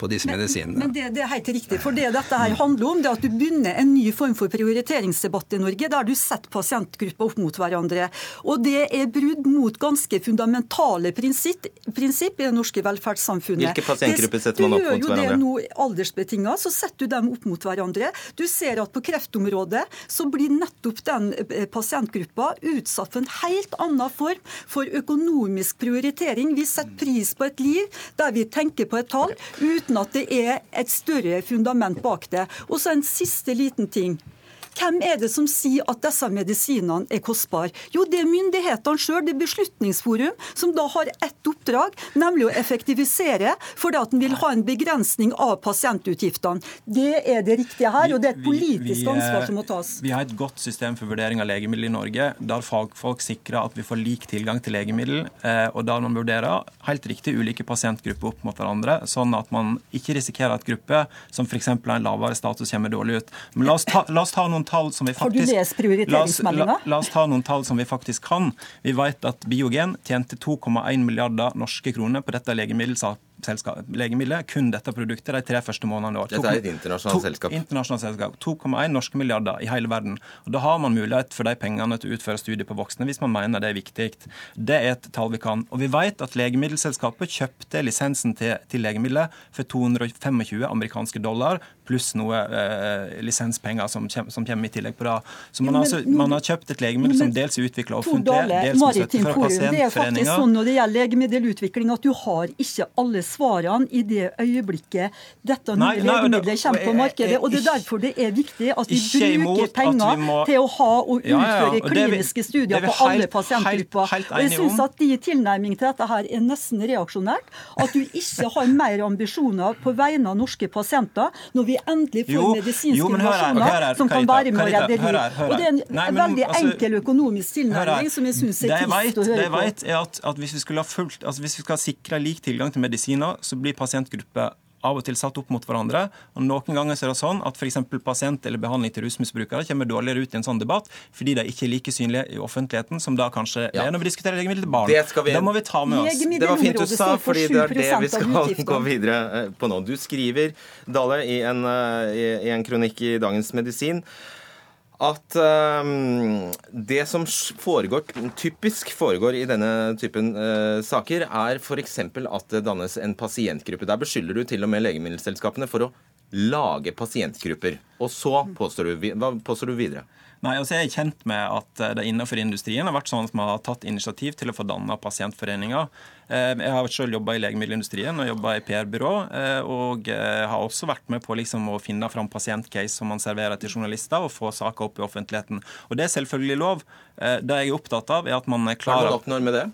på disse men, medisinene. Men det, det, er helt riktig. For det dette her handler om, det er at du begynner en ny form for prioriteringsdebatt i Norge, der du setter pasientgrupper opp mot hverandre. Og det er brudd mot ganske fundamentale prinsipp, prinsipp i det norske velferdssamfunnet. Hvilke pasientgrupper setter man opp mot hverandre? Du gjør jo det nå aldersbetinga, så setter du dem opp mot hverandre. Du ser at på kreftområdet så blir nettopp den eh, pasientgruppa utsatt for en helt annen form for økonomisk prioritering. Vi setter pris på et liv der vi tenker på et tall, uten at det er et større fundament bak det. Og så en siste liten ting. Hvem er det som sier at disse medisinene er kostbare? Jo, det er myndighetene sjøl, det er Beslutningsforum, som da har ett oppdrag, nemlig å effektivisere fordi at en vil ha en begrensning av pasientutgiftene. Det er det riktige her, og det er et politisk ansvar som må tas. Vi har et godt system for vurdering av legemiddel i Norge, der fagfolk sikrer at vi får lik tilgang til legemiddel, eh, og der man vurderer helt riktig ulike pasientgrupper opp mot hverandre, sånn at man ikke risikerer at grupper som f.eks. har en lavere status, kommer dårlig ut. Men la oss ta, la oss ta noen tall som vi faktisk... Har du lest prioriteringsmeldinga? La, la, la, oss ta noen tall som vi faktisk kan. Vi vet at Biogen tjente 2,1 milliarder norske kroner på dette legemiddelsalget legemidler, kun dette produktet, de tre første månedene i år. Dette er et internasjonalt selskap. Internasjonalt selskap. 2,1 norske milliarder i hele verden. Og Da har man mulighet for de pengene til å utføre studier på voksne hvis man mener det er viktig. Det er et tall vi kan. Og vi vet at legemiddelselskapet kjøpte lisensen til, til legemidler for 225 amerikanske dollar pluss noe eh, lisenspenger som, som, kommer i tillegg på det. Så man, men, altså, man har kjøpt et legemiddel som dels er utvikla offentlig, dels med støtte fra pasientforeninger. Det er faktisk sånn når det gjelder legemiddelutvikling at du har ikke alle svarene i det øyeblikket dette nye legemiddelet kommer på markedet. og Det er derfor det er viktig at vi bruker penger må... til å ha og utføre ja, ja, kliniske studier på alle pasientgrupper. Og jeg synes at de tilnærming til dette her er nesten reaksjonært. At du ikke har mer ambisjoner på vegne av norske pasienter når vi endelig får jo, medisinske innovasjoner som kan være med å redde liv. Og Det er en Nei, men, veldig altså, enkel økonomisk tilnærming som jeg syns er trist å høre på. Det jeg vet, er at, at hvis, vi fulgt, altså hvis vi skal sikre lik tilgang til medisiner, så blir pasientgrupper av og til satt opp mot hverandre. og Noen ganger er det sånn at f.eks. pasient eller behandling til rusmisbrukere kommer dårligere ut i en sånn debatt fordi de ikke er like synlige i offentligheten som da kanskje ja. er når vi diskuterer legemidler til barn. Det vi, da må vi ta med oss. Det var fint du sa, fordi det er det vi skal gå videre eh, på nå. Du skriver, Dale, i en, eh, i en kronikk i Dagens Medisin at um, det som foregår, typisk foregår i denne typen uh, saker, er f.eks. at det dannes en pasientgruppe. Der beskylder du til og med legemiddelselskapene for å lage pasientgrupper. Og så påstår du, hva påstår du videre? Nei, altså Jeg er kjent med at det innenfor industrien har vært sånn at man har tatt initiativ til å få danna pasientforeninger. Eh, jeg har selv jobba i legemiddelindustrien og jobba i PR-byrå. Eh, og eh, har også vært med på liksom å finne fram pasientcase som man serverer til journalister, og få saker opp i offentligheten. Og Det er selvfølgelig lov. Det jeg er opptatt av, er at man klarer er det man oppnår med det?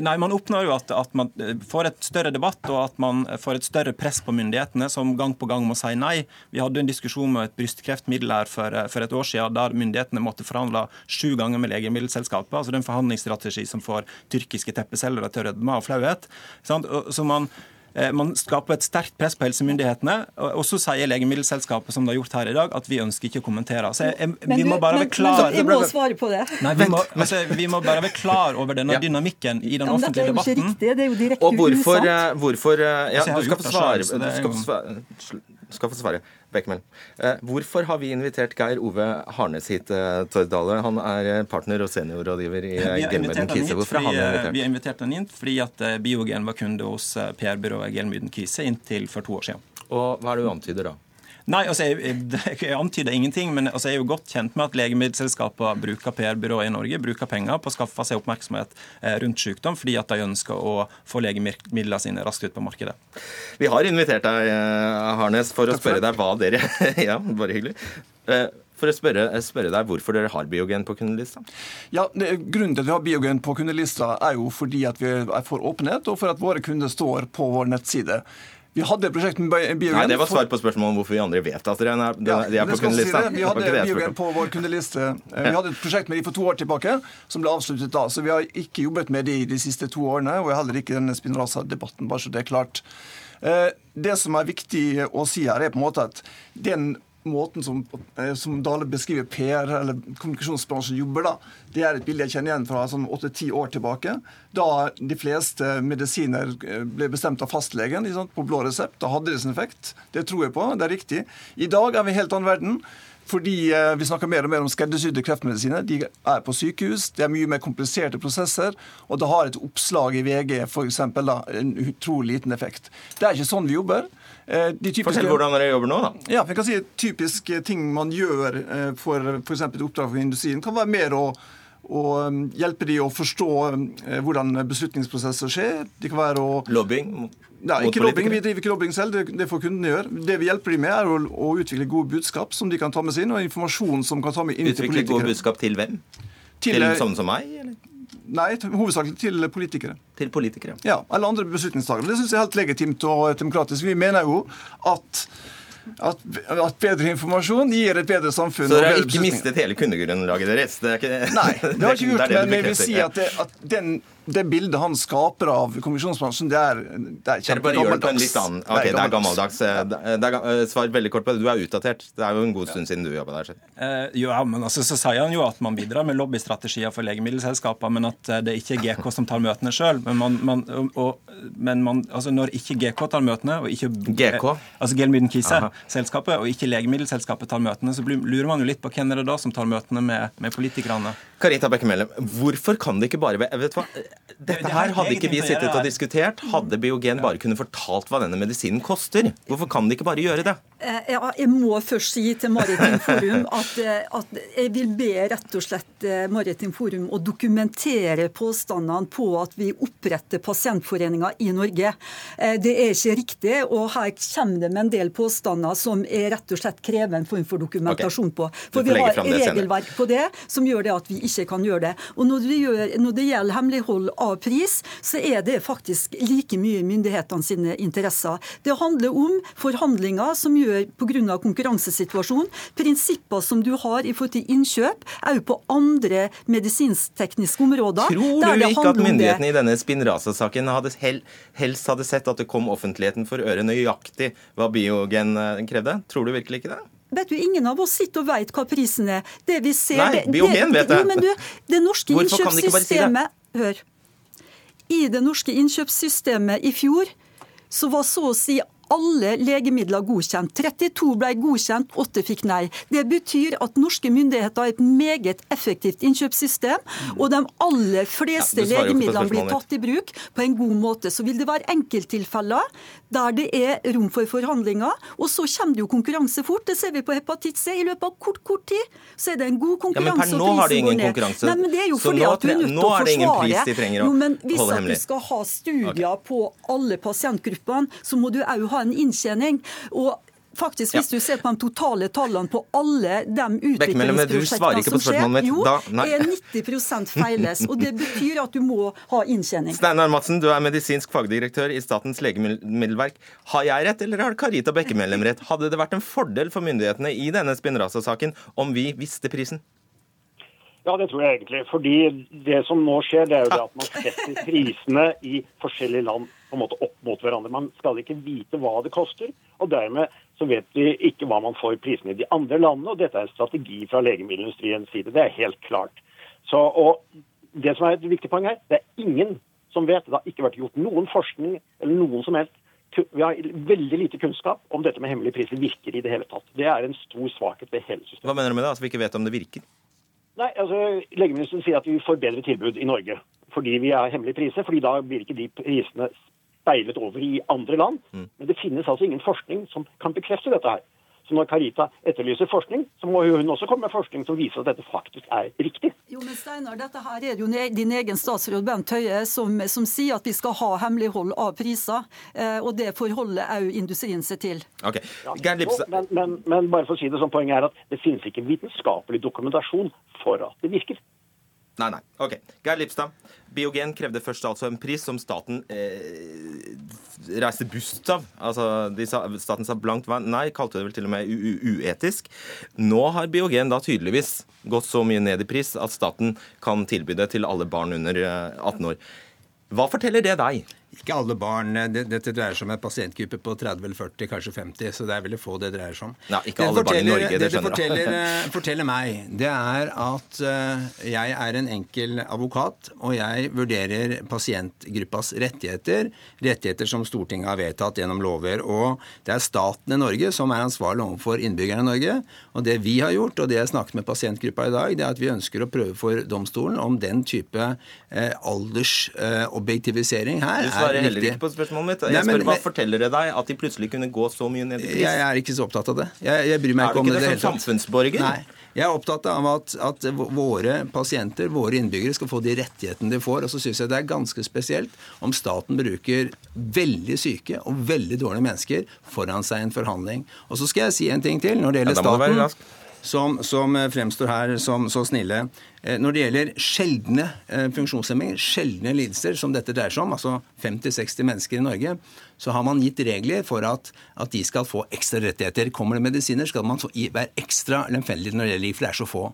Nei, Man oppnår jo at, at, man får et større debatt og at man får et større press på myndighetene, som gang på gang må si nei. Vi hadde en diskusjon med et brystkreftmiddel her for, for et år siden, der myndighetene måtte forhandle sju ganger med Legemiddelselskapet. altså den forhandlingsstrategi som får tyrkiske teppeceller til å rødme av flauhet. Så man Eh, man skaper et sterkt press på helsemyndighetene. Og så sier Legemiddelselskapet som det har gjort her i dag, at vi ønsker ikke å kommentere. Så jeg, jeg, vi må bare være klar Jeg må svare på det. Nei, vi, må, altså, vi må bare være klar over denne dynamikken i den offentlige debatten. Det er jo ikke riktig. Det er jo direkte Og hvorfor, eh, hvorfor eh, Ja, du skal få svare. Du skal få svare Beckmel. Eh, hvorfor har vi invitert Geir Ove Harnes hit, eh, Tordale? Han er eh, partner og seniorrådgiver i Gelmyden Kise. Hvorfor har han invitert? Vi har invitert han inn fordi at Biogen var kunde hos PR-byrået Gelmyden Kise inntil for to år siden. Og hva er det du antyder da? Nei, altså jeg, jeg, jeg, antyder ingenting, men altså jeg er jo godt kjent med at legemiddelselskaper bruker PR-byrået i Norge, bruker penger på å skaffe seg oppmerksomhet eh, rundt sykdom fordi at de ønsker å få legemidlene sine raskt ut på markedet. Vi har invitert deg, eh, Harnes, for å spørre deg hva dere Ja, bare hyggelig. Eh, for å spørre, spørre, deg hvorfor dere har biogen på kundelista? Ja, det, Grunnen til at vi har biogen på kundelista, er jo fordi at vi er for åpenhet, og for at våre kunder står på vår nettside. Vi hadde et prosjekt med Biogen. Nei, Det var svar på spørsmålet om hvorfor vi andre vet at dere er, de er på kundelista. Si vi hadde Biogen på vår kundeliste. Eh, vi hadde et prosjekt med de for to år tilbake som ble avsluttet da. Så vi har ikke jobbet med de de siste to årene, og heller ikke denne Spinraza-debatten, bare så det er klart. Eh, det som er viktig å si her, er på en måte at den måten som, eh, som Dale beskriver PR eller kommunikasjonsbransjen jobber, da, det er et bilde jeg kjenner igjen fra sånn åtte-ti år tilbake. Da de fleste medisiner eh, ble bestemt av fastlegen på blå resept. Da hadde det sin effekt. Det tror jeg på. Det er riktig. I dag er vi i helt annen verden. Fordi eh, Vi snakker mer og mer om skreddersydde kreftmedisiner. De er på sykehus, det er mye mer kompliserte prosesser, og det har et oppslag i VG f.eks. en utrolig liten effekt. Det er ikke sånn vi jobber. Eh, typiske, Fortell hvordan dere jobber nå, da. Ja, jeg kan si Typiske ting man gjør eh, for f.eks. et oppdrag for industrien, kan være mer å, å um, hjelpe de å forstå eh, hvordan beslutningsprosesser skjer. Det kan være å Lobbying? Nei, ikke lobbing, Vi driver ikke lobbing selv, det, det får kundene gjøre. Det vi hjelper dem med, er å, å, utvikle gode budskap som de kan ta med seg inn, og informasjon som kan ta med inn utvikle til politikere. Utvikle gode budskap til hvem? Til, til sånne som meg? eller? Nei, hovedsakelig til politikere. Til politikere? Ja, Eller andre beslutningstakere. Det syns jeg er helt legitimt og demokratisk. Vi mener jo at at, at, bedre informasjon gir et bedre samfunn. Så dere har ikke mistet hele kundegrunnlaget deres? Det ikke, Nei, det har ikke gjort, men vi vil si at, det, at den det bildet han skaper av kommisjonsbransjen, det er, det er kjempegammeldags. Okay, det er gammeldags. Det er, eh, svar veldig kort på det. Du er utdatert. Det er jo en god stund siden du jobba der. Eh, jo, ja, men altså, Så sier han jo at man bidrar med lobbystrategier for legemiddelselskaper, men at eh, det ikke er GK som tar møtene sjøl. Men, man, man, og, men man, altså, når ikke GK tar møtene, og ikke GK? altså Gelmyden-Kise-selskapet, og ikke legemiddelselskapet tar møtene, så lurer man jo litt på hvem er det da som tar møtene med, med politikerne. Karita Bekkemellem, hvorfor kan det ikke bare være Vet du hva? Dette her hadde ikke vi sittet og diskutert. Hadde Biogen bare kunne fortalt hva denne medisinen koster. Hvorfor kan de ikke bare gjøre det? Eh, jeg må først si til Maritim Forum at, eh, at, jeg vil be rett og slett eh, Maritim Forum å dokumentere påstandene på at vi oppretter pasientforeninger i Norge. Det er ikke riktig, og her kommer det med en del påstander som er rett og slett krever en form for dokumentasjon på. For vi har regelverk på det som gjør det at vi ikke kan gjøre det. Og når det, gjør, når det gjelder hemmelighold av pris, så er det faktisk like mye myndighetene sine interesser. Det handler om forhandlinger som gjør pga. konkurransesituasjonen, prinsipper som du har i forhold til innkjøp, òg på andre medisinsk-tekniske områder. Tror du ikke at myndighetene i denne Spinraza-saken helst hadde sett at det kom offentligheten for øre nøyaktig hva Biogen eh, krevde? Tror du virkelig ikke det? Vet du, Ingen av oss sitter og vet hva prisen er. Det vi ser, Nei, Biogen vet det. Jo, men du, det norske innkjøpssystemet si Hør. I det norske innkjøpssystemet i fjor så var så å si alle legemidler godkjent. 32 ble godkjent, 8 fikk nei. Det betyr at norske myndigheter har et meget effektivt innkjøpssystem, og de aller fleste ja, legemidlene blir tatt i bruk på en god måte. Så vil det være enkelttilfeller der det er rom for forhandlinger, og så kommer det jo konkurranse fort. Det ser vi på hepatitt C. I løpet av kort, kort tid så er det en god konkurranse. Ja, men per nå har de ingen konkurranse. Nei, men det er jo fordi at du er nødt til å forsvare. Jo, men hvis at du skal ha studier okay. på alle pasientgruppene, så må du òg ha en inntjening. Og faktisk, Hvis ja. du ser på de totale tallene på alle de utviklingsprosjektene som skjer, jo, da, er 90% feiles. Og det betyr at du må ha inntjening. Steinar Madsen, du er medisinsk fagdirektør i Statens legemiddelverk. Har jeg rett, eller har Karita Bekkemellem rett? Hadde det vært en fordel for myndighetene i denne Spinraza-saken om vi visste prisen? Ja, det tror jeg egentlig. Fordi det som nå skjer, det er jo det at man setter prisene i forskjellige land på en måte opp mot hverandre. Man skal ikke vite hva det koster, og dermed så vet vi ikke hva man får prisene i de andre landene. Og dette er en strategi fra legemiddelindustriens side. Det er helt klart. Så, og det som er et viktig poeng her, det er ingen som vet. Det har ikke vært gjort noen forskning eller noen som helst. Vi har veldig lite kunnskap om dette med hemmelige priser virker i det hele tatt. Det er en stor svakhet ved hele systemet. Hva mener du med det? Altså vi ikke vet om det virker? Nei, altså Legemiddelindustrien sier at vi får bedre tilbud i Norge fordi vi har hemmelige priser. fordi da blir ikke de prisene speilet over i andre land. Mm. Men det finnes altså ingen forskning som kan bekrefte dette her. Så når Carita etterlyser forskning, så må hun også komme med forskning som viser at dette faktisk er riktig. Jo, men Steinar, dette her er jo din egen statsråd Bent Høie som, som sier at vi skal ha hemmelighold av priser. Eh, og det forholder òg industrien seg til. Okay. Ja, men, men, men, bare for å si det sånn, poenget er at det finnes ikke vitenskapelig dokumentasjon for at det virker. Nei, nei. Ok. Geir Lipstad. Biogen krevde først altså en pris som staten eh, reiste bust av. Altså, sa, Staten sa blankt nei, kalte det vel til og med uetisk. Nå har Biogen da tydeligvis gått så mye ned i pris at staten kan tilby det til alle barn under 18 eh, år. Hva forteller det deg? Ikke alle barn. Dette dreier seg om en pasientgruppe på 30 eller 40, kanskje 50. Så det er veldig få det dreier seg om. Ja, ikke alle barn i Norge, det, skjønner du. Det forteller, eh, forteller meg, det er at uh, jeg er en enkel advokat, og jeg vurderer pasientgruppas rettigheter. Rettigheter som Stortinget har vedtatt gjennom lover. Og det er staten i Norge som er ansvarlig overfor innbyggerne i Norge. Og det vi har gjort, og det jeg snakket med pasientgruppa i dag, det er at vi ønsker å prøve for domstolen om den type aldersobjektivisering her her svarer heller ikke på spørsmålet mitt. Jeg spør, Hva forteller det deg at de plutselig kunne gå så mye ned i pris? Jeg er ikke så opptatt av det. Jeg, jeg bryr meg ikke om det. Er du ikke det som samfunnsborger? Nei. Jeg er opptatt av at, at, våre pasienter, våre innbyggere, skal få de rettighetene de får. Og så syns jeg det er ganske spesielt om staten bruker veldig syke og veldig dårlige mennesker foran seg i en forhandling. Og så skal jeg si en ting til når det gjelder ja, staten som, som, fremstår her som så snille. Eh, når det gjelder sjeldne eh, funksjonshemminger, sjeldne lidelser som dette dreier seg om, altså 50-60 mennesker i Norge, så har man gitt regler for at, at de skal få ekstra rettigheter. Kommer det medisiner, skal man være ekstra lemfeldig når det gjelder for det er så få.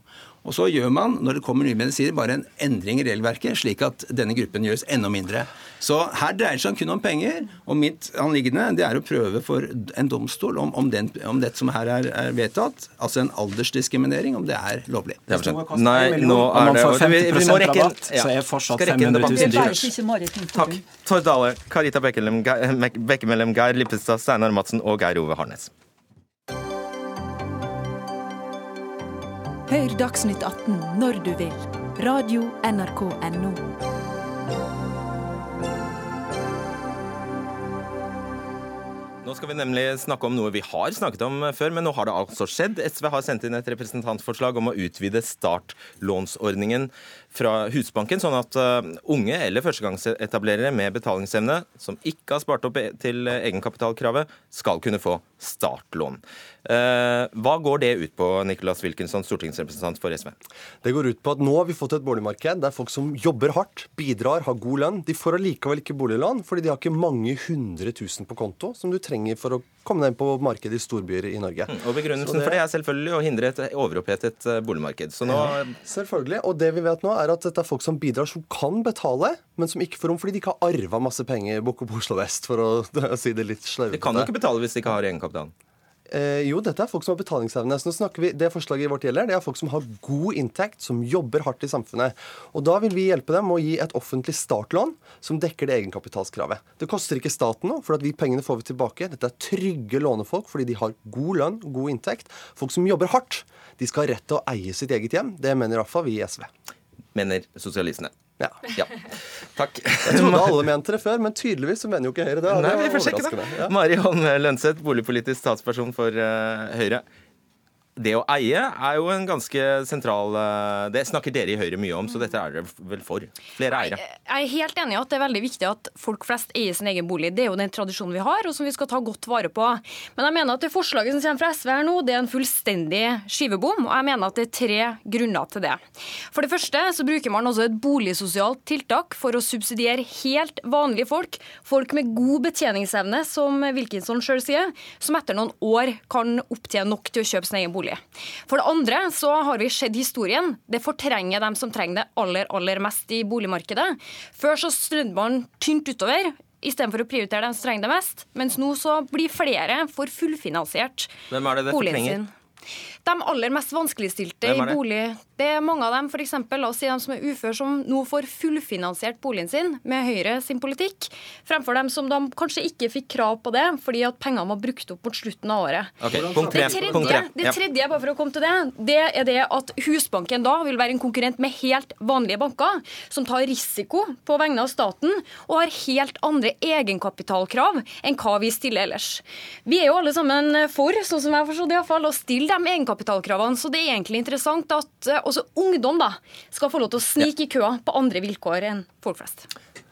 Og så gjør man, når det kommer nye medisiner, bare en endring i regelverket, slik at denne gruppen gjøres enda mindre. Så her dreier det seg kun om penger, og mitt anliggende det er å prøve for en domstol om, om, den, om dette som her er, er, vedtatt, altså en aldersdiskriminering, om det er lovlig. Det er Nei, nå er det vi, vi må rekke rabatt, ja. så er fortsatt 500 000 dyr. Takk. Tord Dale, Karita Bekkemellem, Geir Lippestad, Steinar Madsen og Geir Ove Harnes. Hør Dagsnytt 18 når du vil. Radio NRK Radio.nrk.no. Nå skal vi nemlig snakke om noe vi har snakket om før, men nå har det altså skjedd. SV har sendt inn et representantforslag om å utvide startlånsordningen fra Husbanken, sånn at uh, unge eller førstegangsetablerere med betalingsevne som ikke har spart opp til egenkapitalkravet, skal kunne få startlån. Uh, hva går det ut på, Nicholas Wilkinson, stortingsrepresentant for SV? Det går ut på at nå har vi fått et boligmarked der folk som jobber hardt, bidrar, har god lønn, de får allikevel ikke boliglån fordi de har ikke mange hundre tusen på konto som du trenger for å komme deg inn på markedet i storbyer i Norge. Mm, og Begrunnelsen det... for det er selvfølgelig å hindre et overopphetet eh, boligmarked. Så nå... Selvfølgelig. Og det vi vet nå, er at dette er folk som bidrar, som kan betale, men som ikke får rom fordi de ikke har arva masse penger bort på Oslo vest, for å si det litt sløvete. De kan jo ikke betale hvis de ikke har egenkapital. Eh, jo, dette er folk som har betalingsevne. Så nå snakker vi, Det forslaget vårt gjelder, det er folk som har god inntekt, som jobber hardt i samfunnet. Og Da vil vi hjelpe dem å gi et offentlig startlån som dekker det egenkapitalskravet. Det koster ikke staten noe, for at vi pengene får vi tilbake. Dette er trygge lånefolk fordi de har god lønn, god inntekt. Folk som jobber hardt. De skal ha rett til å eie sitt eget hjem. Det mener iallfall vi i SV. Mener sosialistene. Ja. ja. Takk. Jeg trodde alle mente det før, men tydeligvis så mener jo ikke Høyre det. Nei, vi får sjekke det. Ja. Mari Holm Lønseth, boligpolitisk statsperson for uh, Høyre det å eie er jo en ganske sentral eh, Det snakker dere i Høyre mye om, så dette er dere vel for? Flere eiere? Jeg er helt enig i at det er veldig viktig at folk flest eier sin egen bolig. Det er jo den tradisjonen vi har, og som vi skal ta godt vare på. Men jeg mener at det forslaget som kommer fra SV her nå, det er en fullstendig skivebom, og jeg mener at det er tre grunner til det. For det første så bruker man også et boligsosialt tiltak for å subsidiere helt vanlige folk, folk med god betjeningsevne, som Wilkinson sjøl sier, som etter noen år kan opptjene nok til å kjøpe sin egen bolig. For det andre så har vi sett historien. Det fortrenger dem som trenger det aller, aller mest i boligmarkedet. Før så strødde man tynt utover istedenfor å prioritere dem som trenger det mest. Mens nå så blir flere for fullfinansiert Hvem er det det boligen sin. De aller mest vanskeligstilte i bolig det er mange av dem, f.eks. la oss si dem som er uføre, som nå får fullfinansiert boligen sin med Høyre sin politikk, fremfor dem som de kanskje ikke fikk krav på det fordi at pengene var brukt opp mot slutten av året. Okay, punkt tre. Det tredje, det tredje bare for å komme til det, det er det at Husbanken da vil være en konkurrent med helt vanlige banker, som tar risiko på vegne av staten og har helt andre egenkapitalkrav enn hva vi stiller ellers. Vi er jo alle sammen for, sånn som jeg har forstått iallfall, å stille de egenkapitalkravene, så det er egentlig interessant at også ungdom da, skal få lov til å snike i køa på andre vilkår enn folk flest.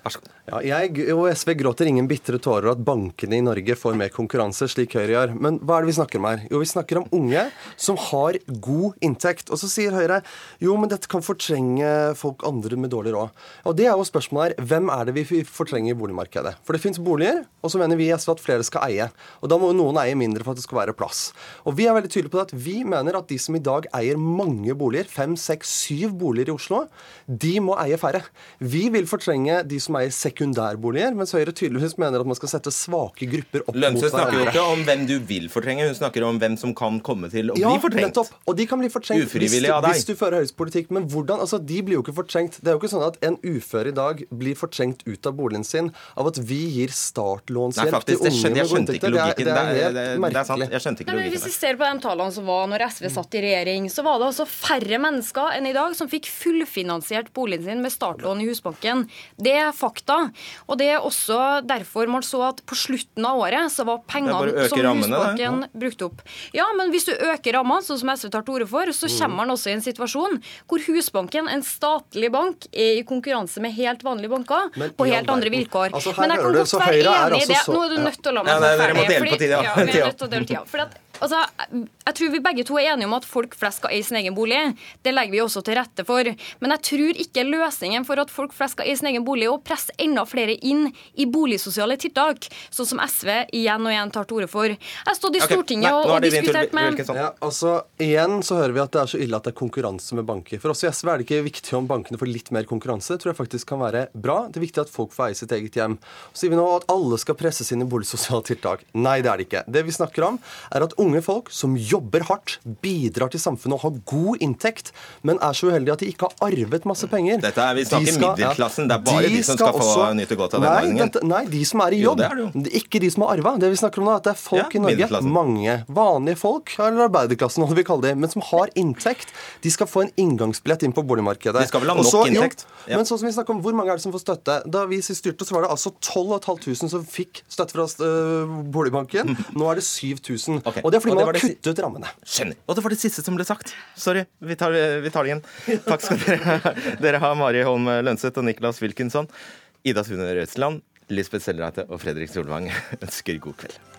Vær så god. Ja, jeg og SV gråter ingen bitre tårer at bankene i Norge får mer konkurranse, slik Høyre gjør. Men hva er det vi snakker om her? Jo, vi snakker om unge som har god inntekt. Og så sier Høyre jo, men dette kan fortrenge folk andre med dårlig råd. Og det er jo spørsmålet her, hvem er det vi fortrenger i boligmarkedet? For det fins boliger, og så mener vi i SV at flere skal eie. Og da må jo noen eie mindre for at det skal være plass. Og vi er veldig tydelige på det at vi mener at de som i dag eier mange boliger, fem, seks, syv boliger i Oslo, de må eie færre. Vi vil fortrenge de som eier sekundærboliger, mens Høyre tydeligvis mener at man skal sette svake grupper opp Lønse mot hverandre. snakker jo ikke om hvem du vil fortrenge, hun snakker om hvem som kan komme til å ja, bli fortrengt. Nettopp. Og de kan bli fortrengt hvis, hvis, du fører Høyres politikk. Men hvordan? Altså, de blir jo ikke fortrengt. Det er jo ikke sånn at en ufør i dag blir fortrengt ut av boligen sin av at vi gir startlånshjelp til unge med gode inntekter. Det er, det er helt merkelig. Jeg skjønte ikke logikken. Hvis vi ser på de tallene som var når SV satt i regjering, så var det altså færre mennesker enn i dag som fikk fullfinansiert boligen sin med startlån i Husbanken. Det er fakta. Og det er også derfor man så at på slutten av året så var pengene som Husbanken ja. brukte opp. Ja, men hvis du øker rammene, sånn som SV tar til orde for, så mm. kommer man også i en situasjon hvor Husbanken, en statlig bank, er i konkurranse med helt vanlige banker men, på helt andre vilkår. Altså, men jeg kan godt være enig i det. Nå er du nødt til å la meg ja, nei, Dere må dele på tida. Ja, vi er nødt til å dele tida. For at altså, jeg tror vi begge to er enige om at folk flest skal eie sin egen bolig. Det legger vi også til rette for. Men jeg tror ikke løsningen for at folk flest skal eie sin egen bolig, er å presse enda flere inn i boligsosiale tiltak, sånn som SV igjen og igjen tar til orde for. Jeg har stått i Stortinget og, og diskutert med ja, altså, Igjen så hører vi at det er så ille at det er konkurranse med banker. For oss i SV er det ikke viktig om bankene får litt mer konkurranse. Det tror jeg faktisk kan være bra. Det er viktig at folk får eie sitt eget hjem. Så sier vi nå at alle skal presses inn i boligsosiale tiltak. Nei, det er det ikke. Det vi snakker om, er at unge folk som jobber hardt, bidrar til samfunnet og har god inntekt, men er så uheldige at de ikke har arvet masse penger. Dette er, Vi snakker skal, middelklassen. Det er bare de, de som skal, skal få nyte godt av den ordningen. Nei, de som er i jobb. Jo, det det ikke de som har arva. Det vi snakker om nå, er at det er folk ja, i Norge, mange vanlige folk, eller arbeiderklassen, hva vi kaller det, men som har inntekt. De skal få en inngangsbillett inn på boligmarkedet. De skal vel ha nok Også, inntekt? Ja. Men sånn som vi snakker om, hvor mange er det som får støtte? Da vi styrte, så var det altså 12 500 som fikk støtte fra uh, boligbanken. Nå er det 7000. Okay. Og det er fordi man har kuttet ut rammene. Skjønner. Og det var det siste som ble sagt. Sorry, vi tar, vi tar det igjen. Takk skal dere, dere ha, Mari Holm Lønseth og Niklas Wilkinson. Ida Sune Rødsland, Lisbeth Sellreite og Fredrik Solvang ønsker god kveld.